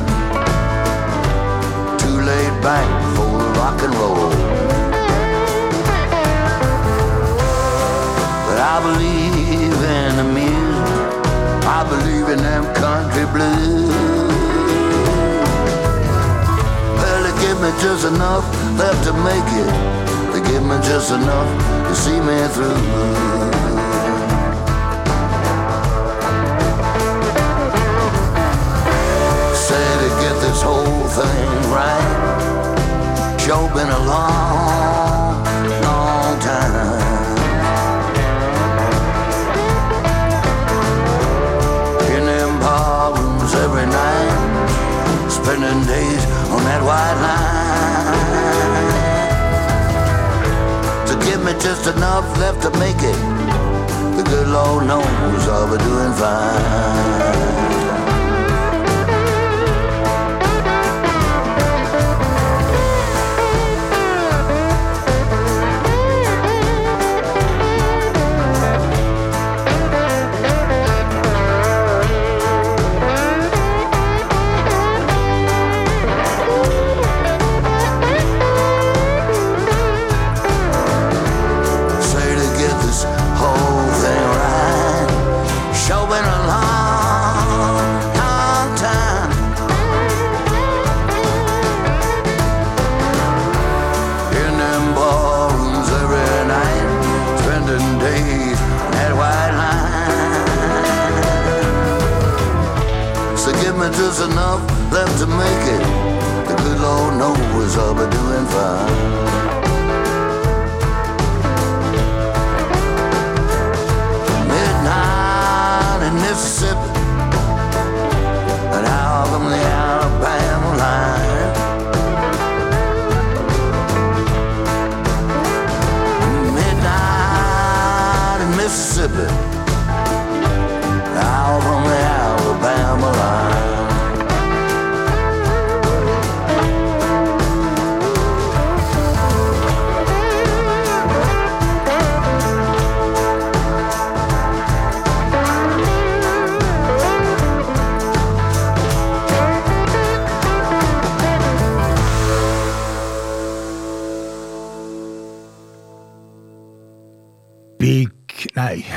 Speaker 13: too laid back for rock and roll. I believe in the music. I believe in them country blues. Well, they give me just enough left to make it. They give me just enough to see me through. Say to get this whole thing right. Sure been a Just enough left to make it, the good Lord knows I'll be doing fine. Doing fine. midnight in Mississippi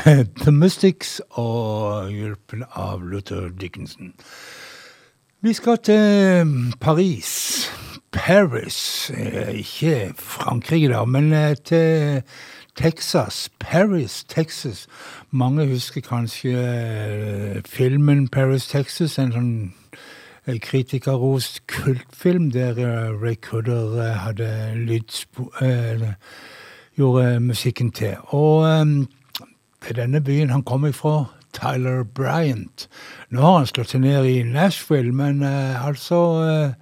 Speaker 13: The
Speaker 1: Mystics og hjelpen av Luther Dickinson. Vi skal til Paris. Paris. eh, Ikke Frankrike, da, men eh, til Texas. Paris, Texas. Mange husker kanskje eh, filmen Paris, Texas. En sånn kritikerrost kultfilm der Ray Cooder eh, hadde lydspo... gjorde musikken til. Og er denne byen han kom ifra, Tyler Bryant. Nå har han slått seg ned i Nashville, men eh, altså eh,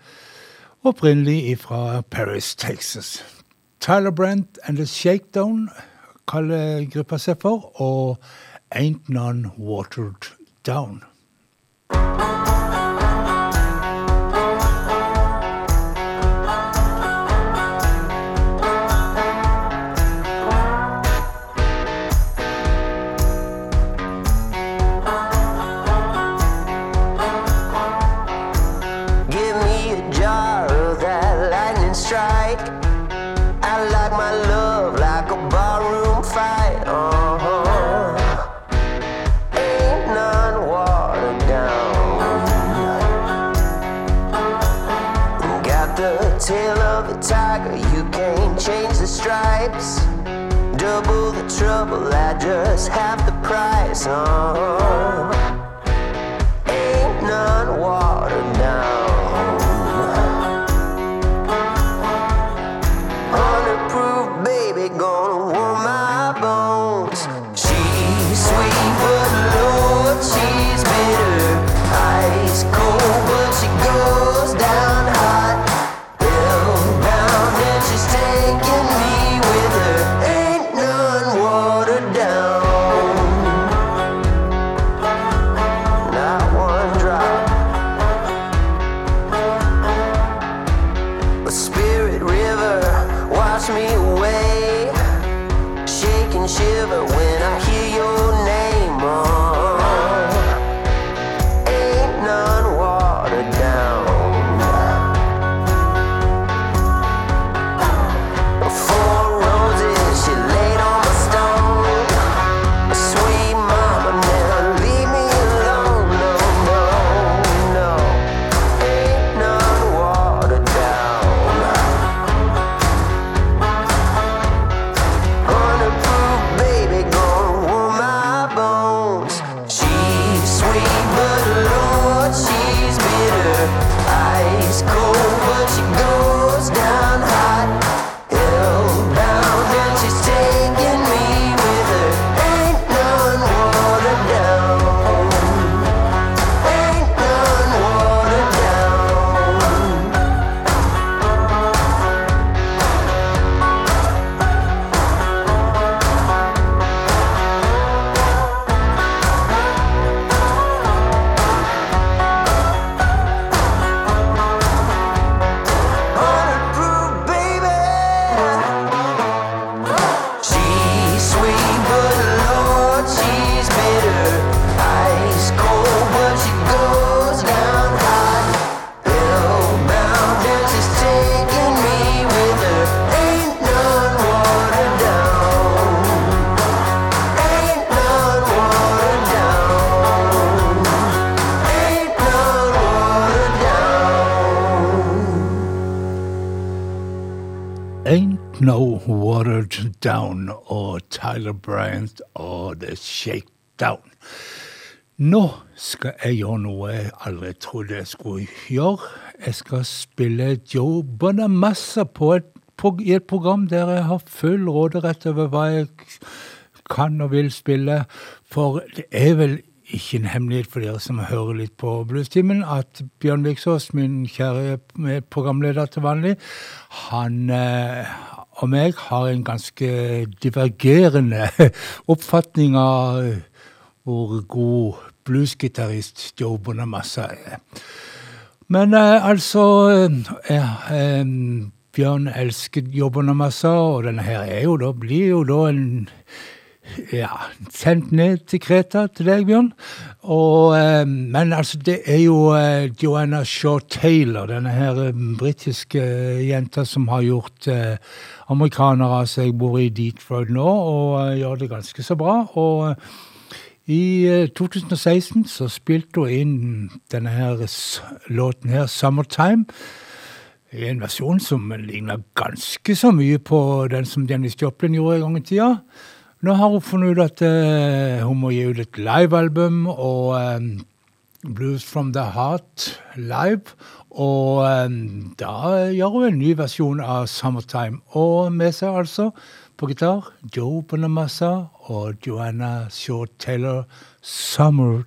Speaker 1: opprinnelig ifra Paris, Texas. Tyler Bryant and The Shakedown kaller gruppa seg for, og Ain't None Watered Down.
Speaker 14: trouble, I just have the price
Speaker 1: on. Skal jeg gjøre noe jeg aldri trodde jeg skulle gjøre. Jeg skal spille Joe Bonamassa på et, på, i et program der jeg har full råderett over hva jeg kan og vil spille. For det er vel ikke en hemmelighet for dere som hører litt på Bluestimen, at Bjørn Viksås, min kjære programleder til vanlig, han eh, og meg har en ganske divergerende oppfatning av hvor god bluesgitarist Joe Bonamassa er. Men eh, altså eh, eh, Bjørn elsker Joe Bonamassa, og denne her er jo da, blir jo da en ja, sendt ned til Kreta til deg, Bjørn. Og, men altså, det er jo Joanna Shaw Taylor, denne her britiske jenta som har gjort amerikanere av seg, bor i Detroit nå og gjør det ganske så bra. Og i eh, 2016 så spilte hun inn denne her låten her, 'Summertime'. I en versjon som ligner ganske så mye på den som Dennis Joplin gjorde en gang i tida. Nå har hun funnet ut at uh, hun må gi ut et livealbum, og um, Blues from the Heart live. Og um, da gjør hun en ny versjon av Summertime. Og med seg altså på gitar Joe Bonamassa og Joanna Shaw Taylor, Summertime.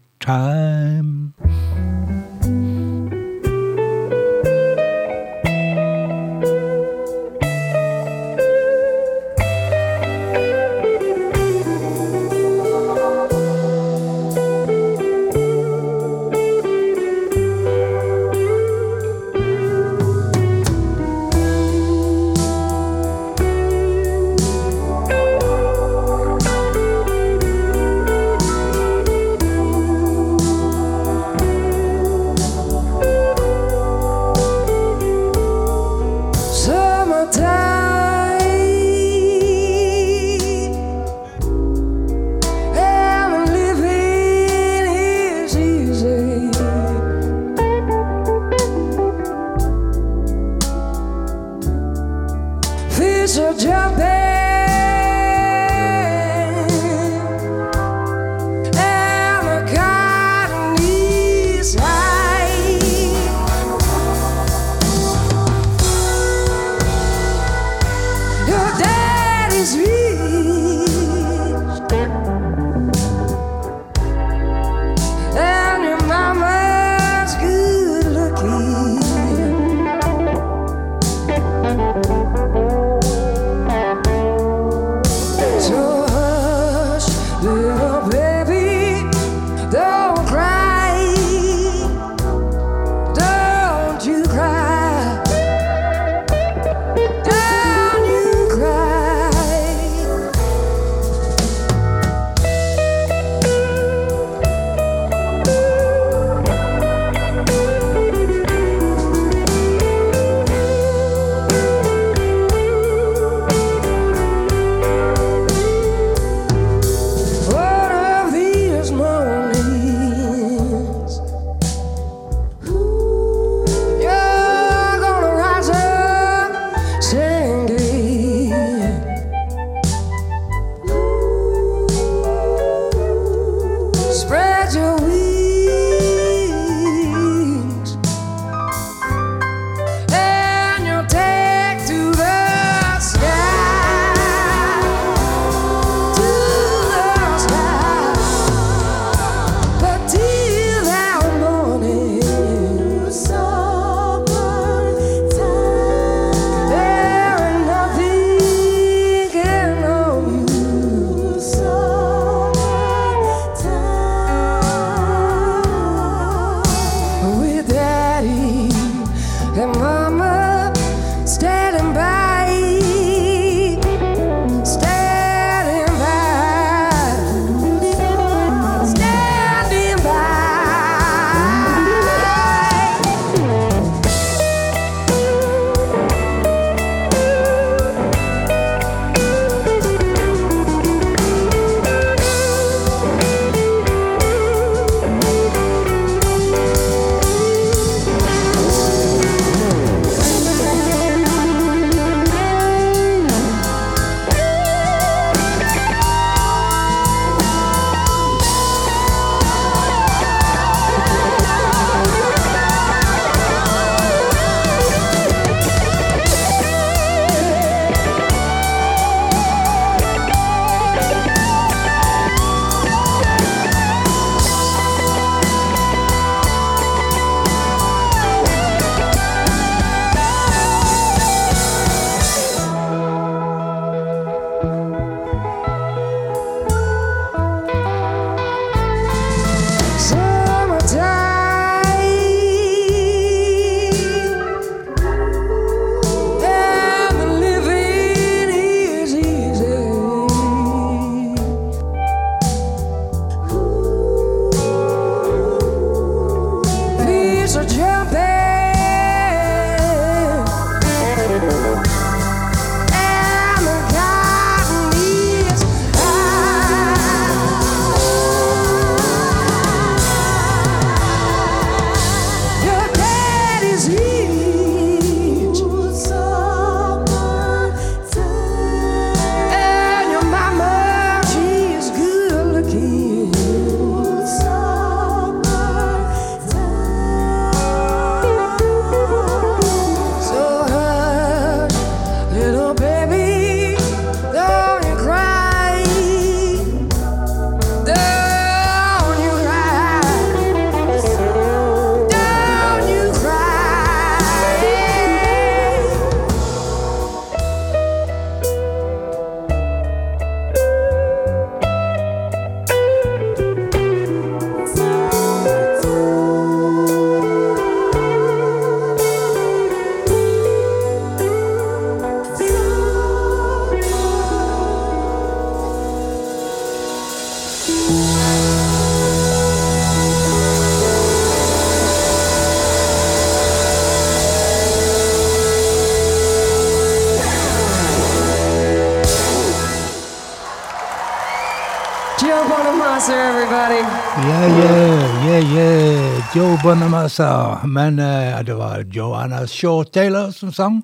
Speaker 1: Bonamassa. Men eh, det var Joanna Shortaylor som sang.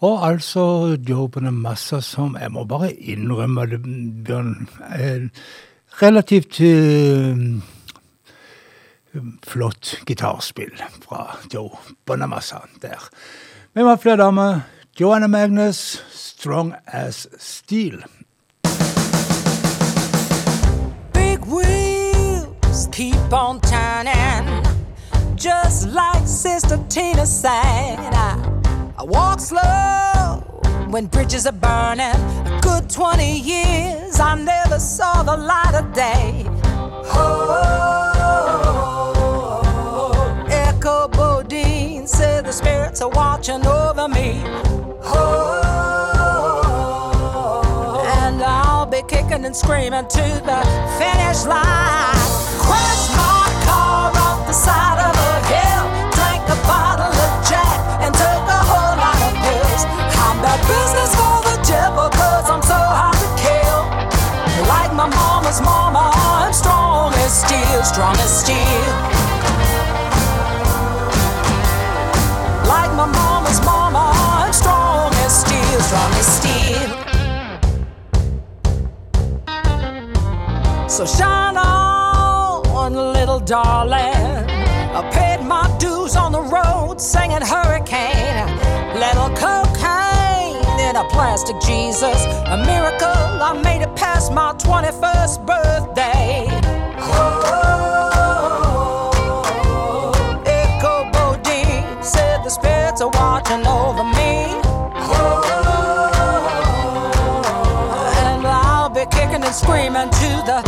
Speaker 1: Og altså Joe Bonamassa som Jeg må bare innrømme det, Bjørn. eh, relativt eh, flott gitarspill fra Joe Bonamassa der. Vi var flere damer. Joanna Magnus, Strong As Steel.
Speaker 8: Big wheels keep on turning, just like Sister Tina said. I, I walk slow when bridges are burning. A good 20 years, I never saw the light of day. Oh, Echo Bodine said the spirits are watching over me. Oh, and I'll be kicking and screaming to the finish line. Crashed my the side of a hill, drank a bottle of Jack, and took a whole lot of pills. I'm business for the I'm so hard to kill. Like my mama's mama, I'm strong as steel, strong as steel. Like my mama's mama, I'm strong as steel, strong as steel. So shine on, little darling. I paid my dues on the road, singing hurricane. Little cocaine in a plastic Jesus. A miracle, I made it past my 21st birthday. Oh, Echo Bodine said the spirits are watching over me. Oh, And I'll be kicking and screaming to the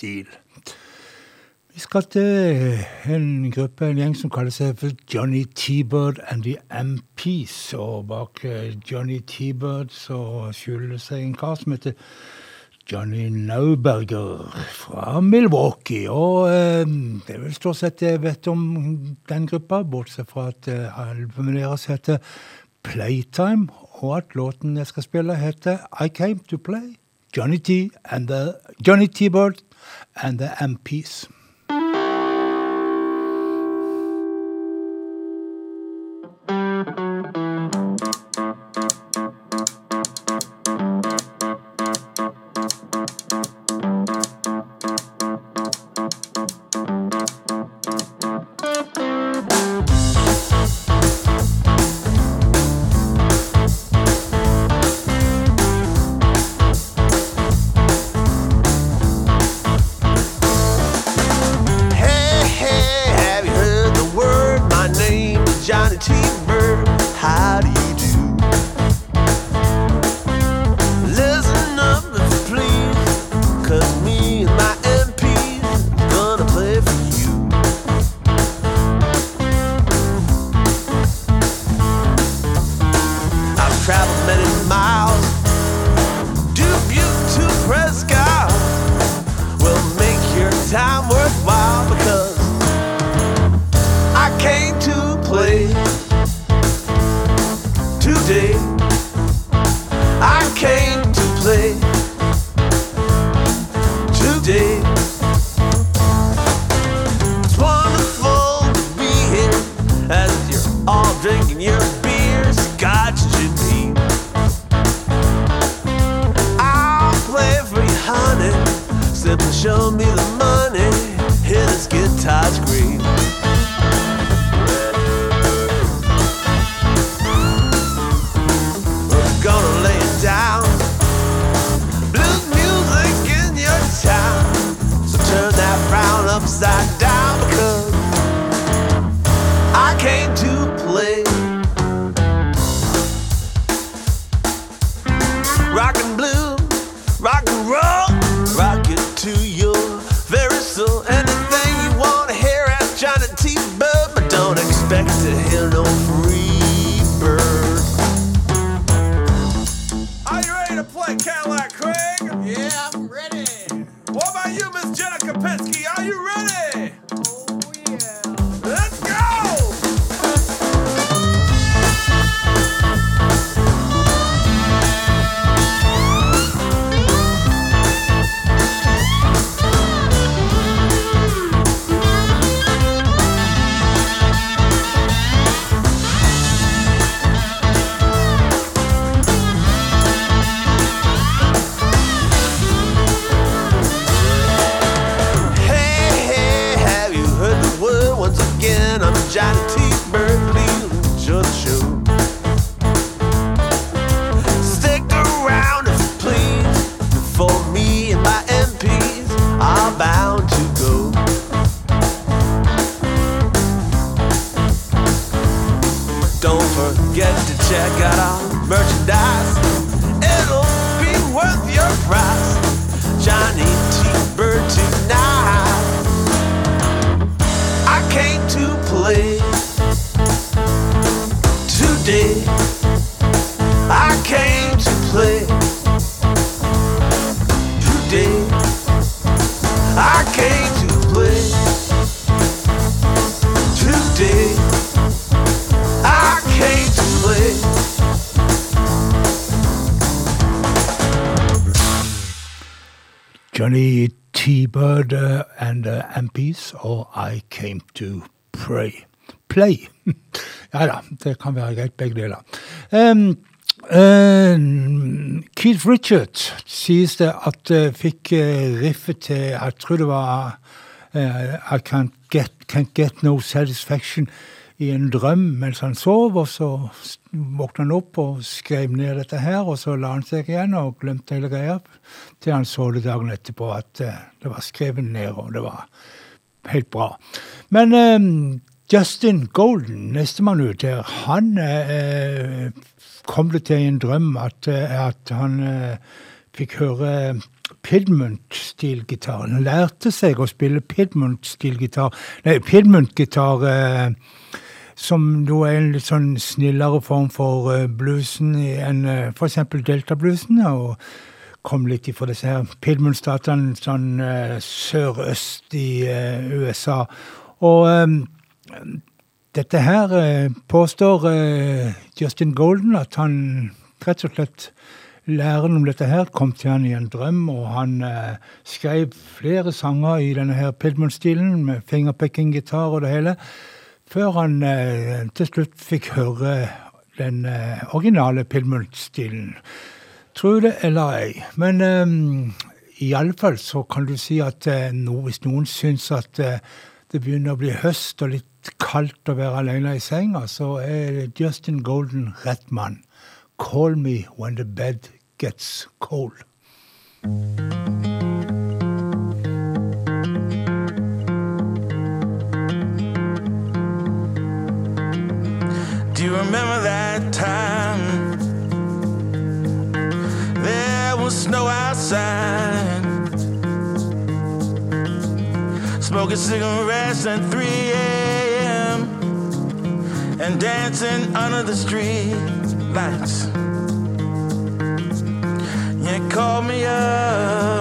Speaker 8: Steel.
Speaker 1: Vi skal til en gruppe, en gjeng som kaller seg for Johnny T-Bird and the MPs. Og bak eh, Johnny T-Bird så skjuler det seg en kar som heter Johnny Nauberger fra Milwaukee. Og eh, det er vel stort sett jeg vet om den gruppa, bortsett fra at eh, albumet deres heter Playtime. og at låten jeg skal spille, heter I Came To Play. Johnny T. and the Johnny T-Bird and the MPs.
Speaker 15: To
Speaker 1: Pray. Play. ja da, det kan være greit, begge deler. Um, uh, Keith Richards sies det at uh, fikk uh, riffet til Jeg tror det var uh, I can't get, can't get No Satisfaction i en drøm mens han sov, og så våkna han opp og skrev ned dette her, og så la han seg igjen og glemte hele greia, til han så det dagen etterpå at eh, det var skrevet ned, og det var helt bra. Men eh, Justin Golden, nestemann ut her, han eh, kom det til i en drøm at, eh, at han eh, fikk høre Pidmont-stilgitar. Han lærte seg å spille Pidmont-stilgitar, nei, Pidmont-gitar eh, som da er en litt sånn snillere form for eh, bluesen enn uh, f.eks. delta-bluesen. Og kom litt ifra disse her Pidmont-statene sånn eh, sørøst i eh, USA. Og um, dette her uh, påstår uh, Justin Golden at han rett og slett læren om dette her kom til han i en drøm, og han eh, skrev flere sanger i denne her Pidmont-stilen, med fingerpicking-gitar og det hele, før han til slutt fikk høre den originale Pidmont-stilen. Tro det eller ei. Men eh, i alle fall så kan du si at no, hvis noen syns at det begynner å bli høst og litt kaldt å være alene i senga, så er Justin Golden rett mann. Call me when the bed gets cold.
Speaker 15: Smoking cigarettes at 3 a.m. and dancing under the street lights. You called me up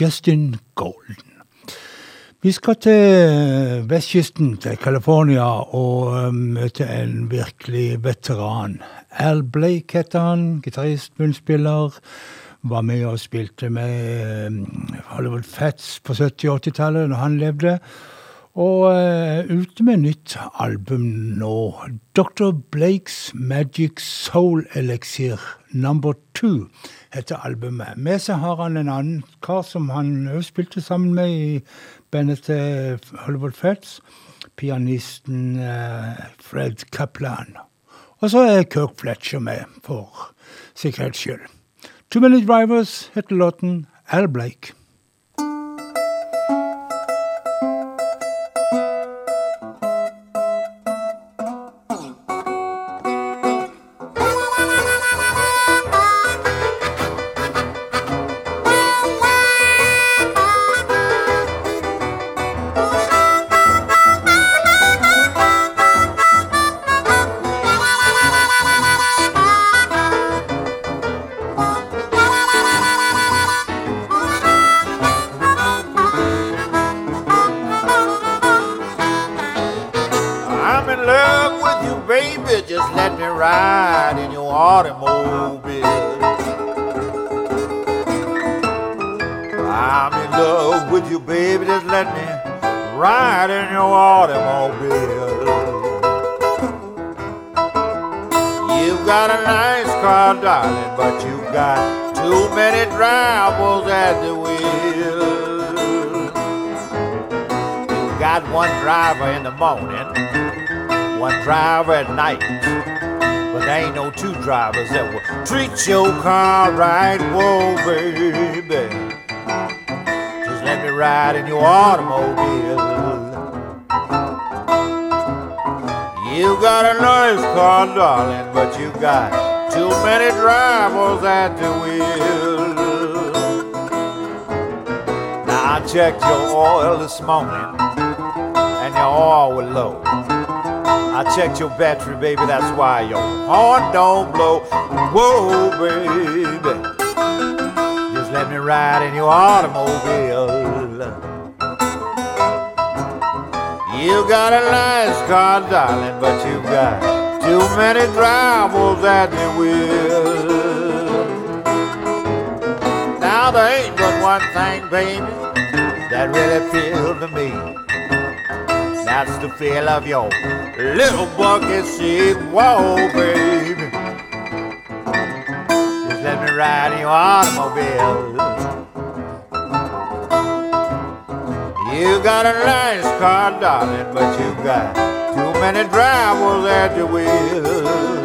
Speaker 1: Justin Golden. Vi skal til vestkysten, til California, og eh, møte en virkelig veteran. Al Blake heter han, gitarist, munnspiller. Var med og spilte med eh, Hollywood Fats på 70- og 80-tallet, når han levde. Og eh, ute med nytt album nå. Dr. Blakes Magic Soul Elixir Number Two heter albumet. Med seg har han en annen kar som han òg spilte sammen med i bandet til Hollywood Fats. Pianisten eh, Fred Kaplan. Og så er Kirk Fletcher med, for sikkerhets skyld. Two Minute Drivers heter låten. Al Blake.
Speaker 16: Treat your car right, whoa, baby. Just let me ride in your automobile. You got a nice car, darling, but you got too many drivers at the wheel. Now I checked your oil this morning, and your oil was low. I checked your battery, baby, that's why your horn don't blow. Whoa, baby, just let me ride in your automobile. You got a nice car, darling, but you got too many drivers at the wheel. Now there ain't but one thing, baby, that really appeals to me. That's the feel of your little bucket seat. Whoa, baby. Just ride your automobile. You got a nice car, darling, but you got too many drivers at your wheel.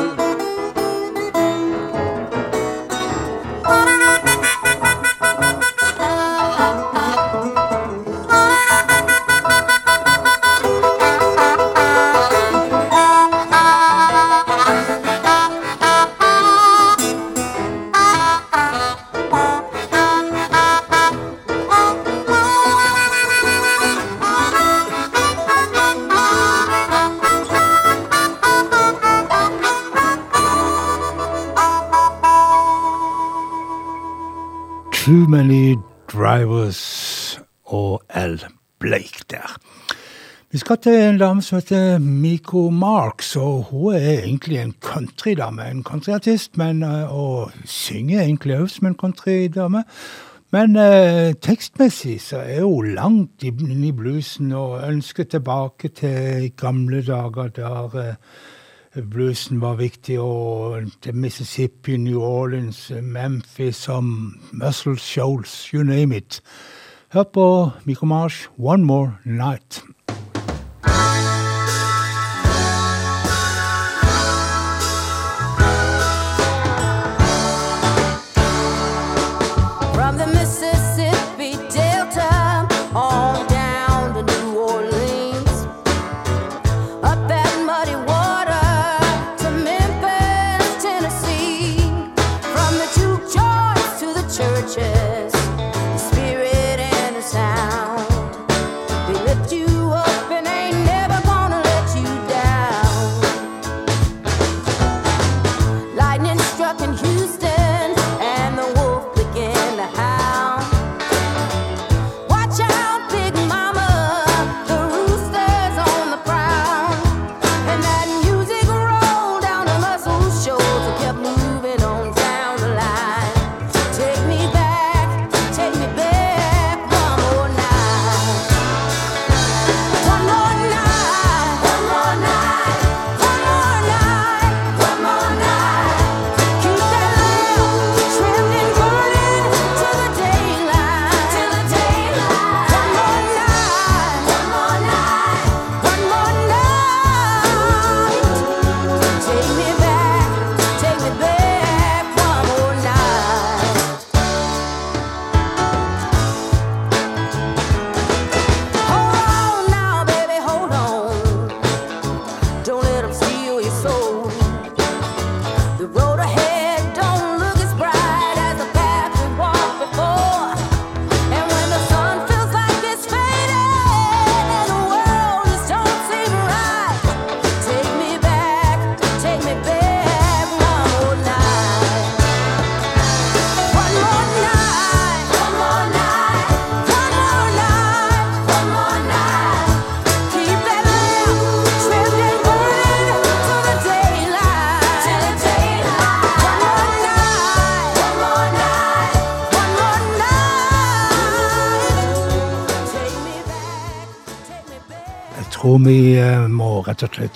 Speaker 1: Vi skal til en dame som heter Miko Marks, og hun er egentlig en countrydame. En countryartist, men, eh, og synger egentlig også som en countrydame. Men eh, tekstmessig så er hun langt inn i bluesen og ønsker tilbake til gamle dager der eh, bluesen var viktig, og til Mississippi, New Orleans, Memphis, og Muscle Shoals, you name it. Hør på Miko Marsh, One More Night.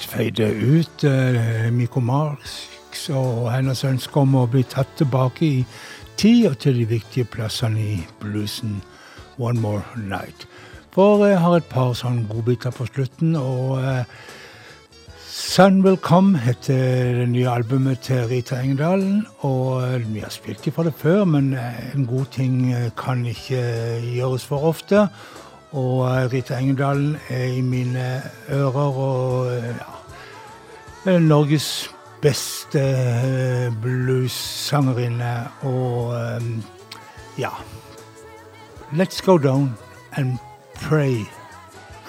Speaker 1: Feide ut uh, Miko Marx og hennes ønske om å bli tatt tilbake i tid og til de viktige plassene i bluesen One More Night. For jeg har et par sånne godbiter på slutten, og eh, Sun Will Come heter det nye albumet til Rita Engedalen. Og eh, vi har spilt ifra det før, men eh, en god ting eh, kan ikke gjøres for ofte. Og eh, Rita Engedalen er i mine ører og eh, ja, Norges beste eh, bluessangerinne. Og ja Let's go down and pray,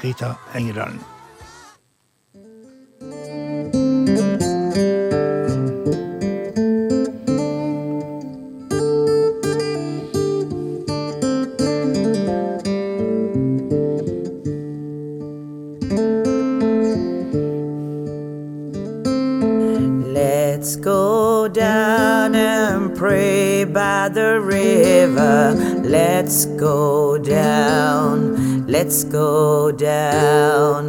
Speaker 1: Rita Engedalen.
Speaker 17: Down and pray by the river. Let's go down. Let's go down.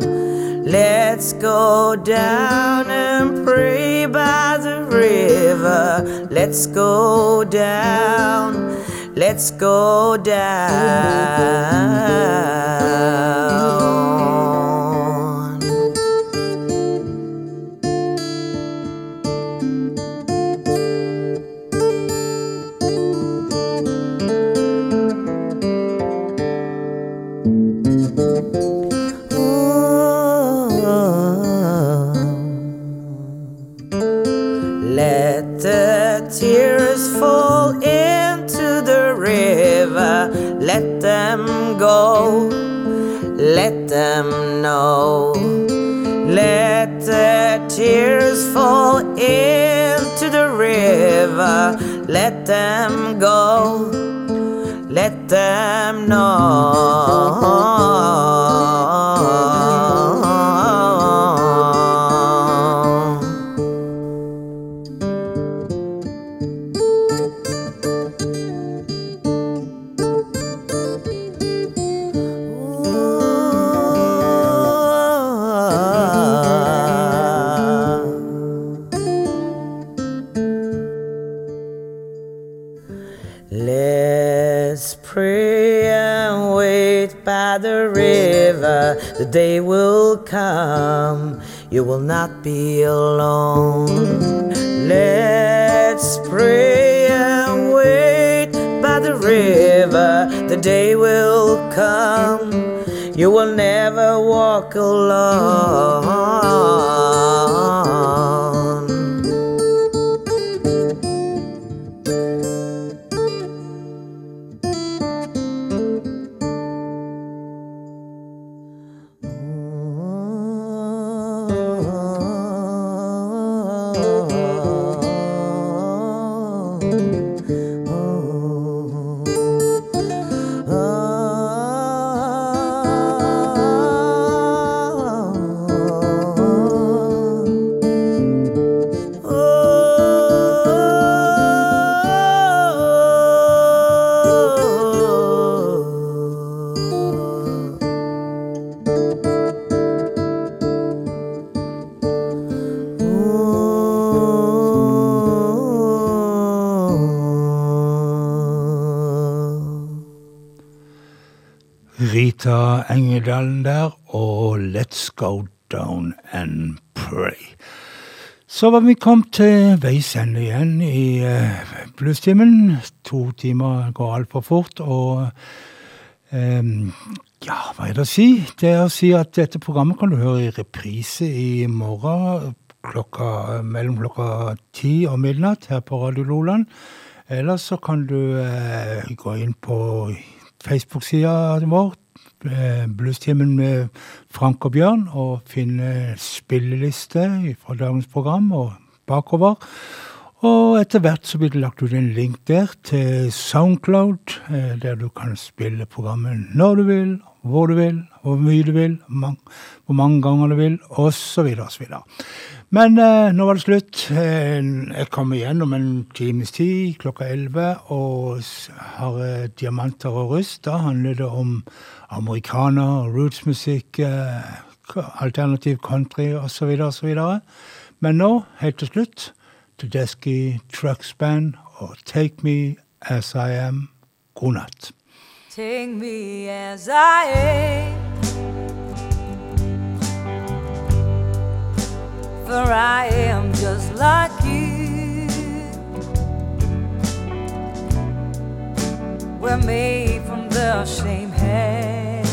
Speaker 17: Let's go down and pray by the river. Let's go down. Let's go down. Them know. Let the tears fall into the river. Let them go. Let them know. The day will come, you will not be alone. Let's pray and wait by the river. The day will come, you will never walk alone.
Speaker 1: Engedalen der, og Let's Go Down and Pray. Så var vi kommet til veis ende igjen i uh, bluestimen. To timer går altfor fort, og um, ja, hva er det å si? Det er å si at dette programmet kan du høre i reprise i morgen klokka, mellom klokka ti og midnatt her på Radio Loland. Eller så kan du eh, gå inn på Facebook-sida vår, eh, Bluestimen med Frank og Bjørn, og finne spilleliste fra dagens program og bakover. Og etter hvert så blir det lagt ut en link der til Soundcloud, eh, der du kan spille programmet når du vil, hvor du vil, hvor mye du vil, hvor mange ganger du vil, osv. osv. Men eh, nå var det slutt. Eh, jeg kom igjen om en times tid, klokka elleve, og har eh, Diamanter og rust. Da handler det om amerikaner, rootsmusikk, eh, alternativ country osv. osv. Men nå, helt til slutt, Tedeschi Trucks Band og Take Me As I Am. God natt.
Speaker 8: Take me as I am. For I am just like you. We're made from the same hand.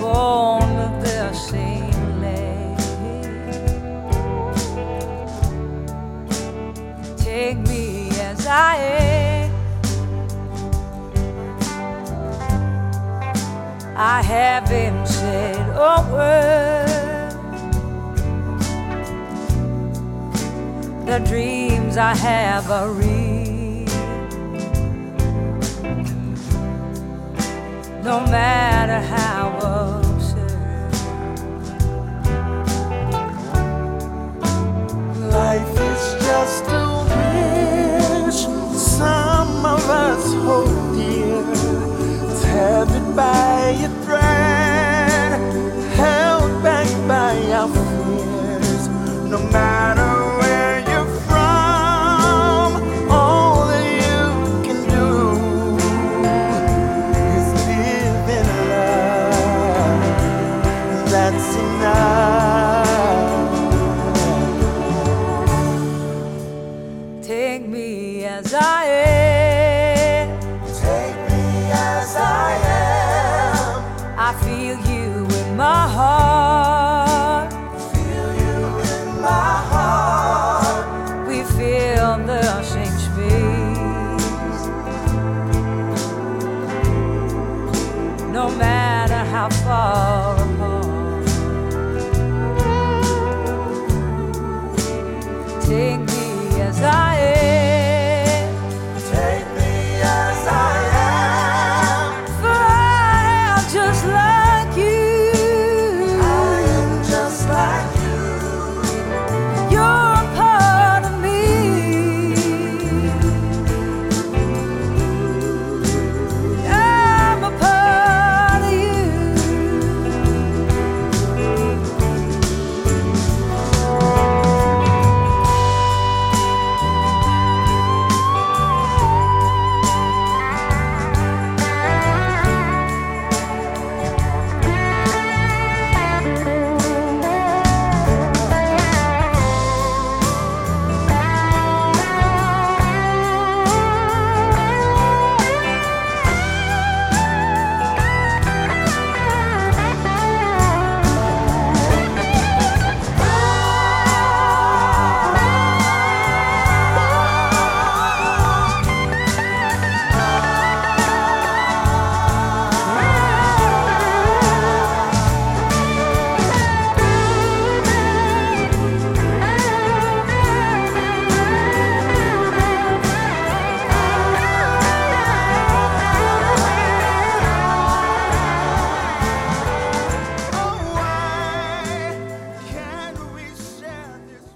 Speaker 8: Born of the same land. Take me as I am. I haven't said a word. The dreams I have are real. No matter how absurd.
Speaker 3: Life is just a wish some of us hold dear, tethered by a thread, held back by our fears. No matter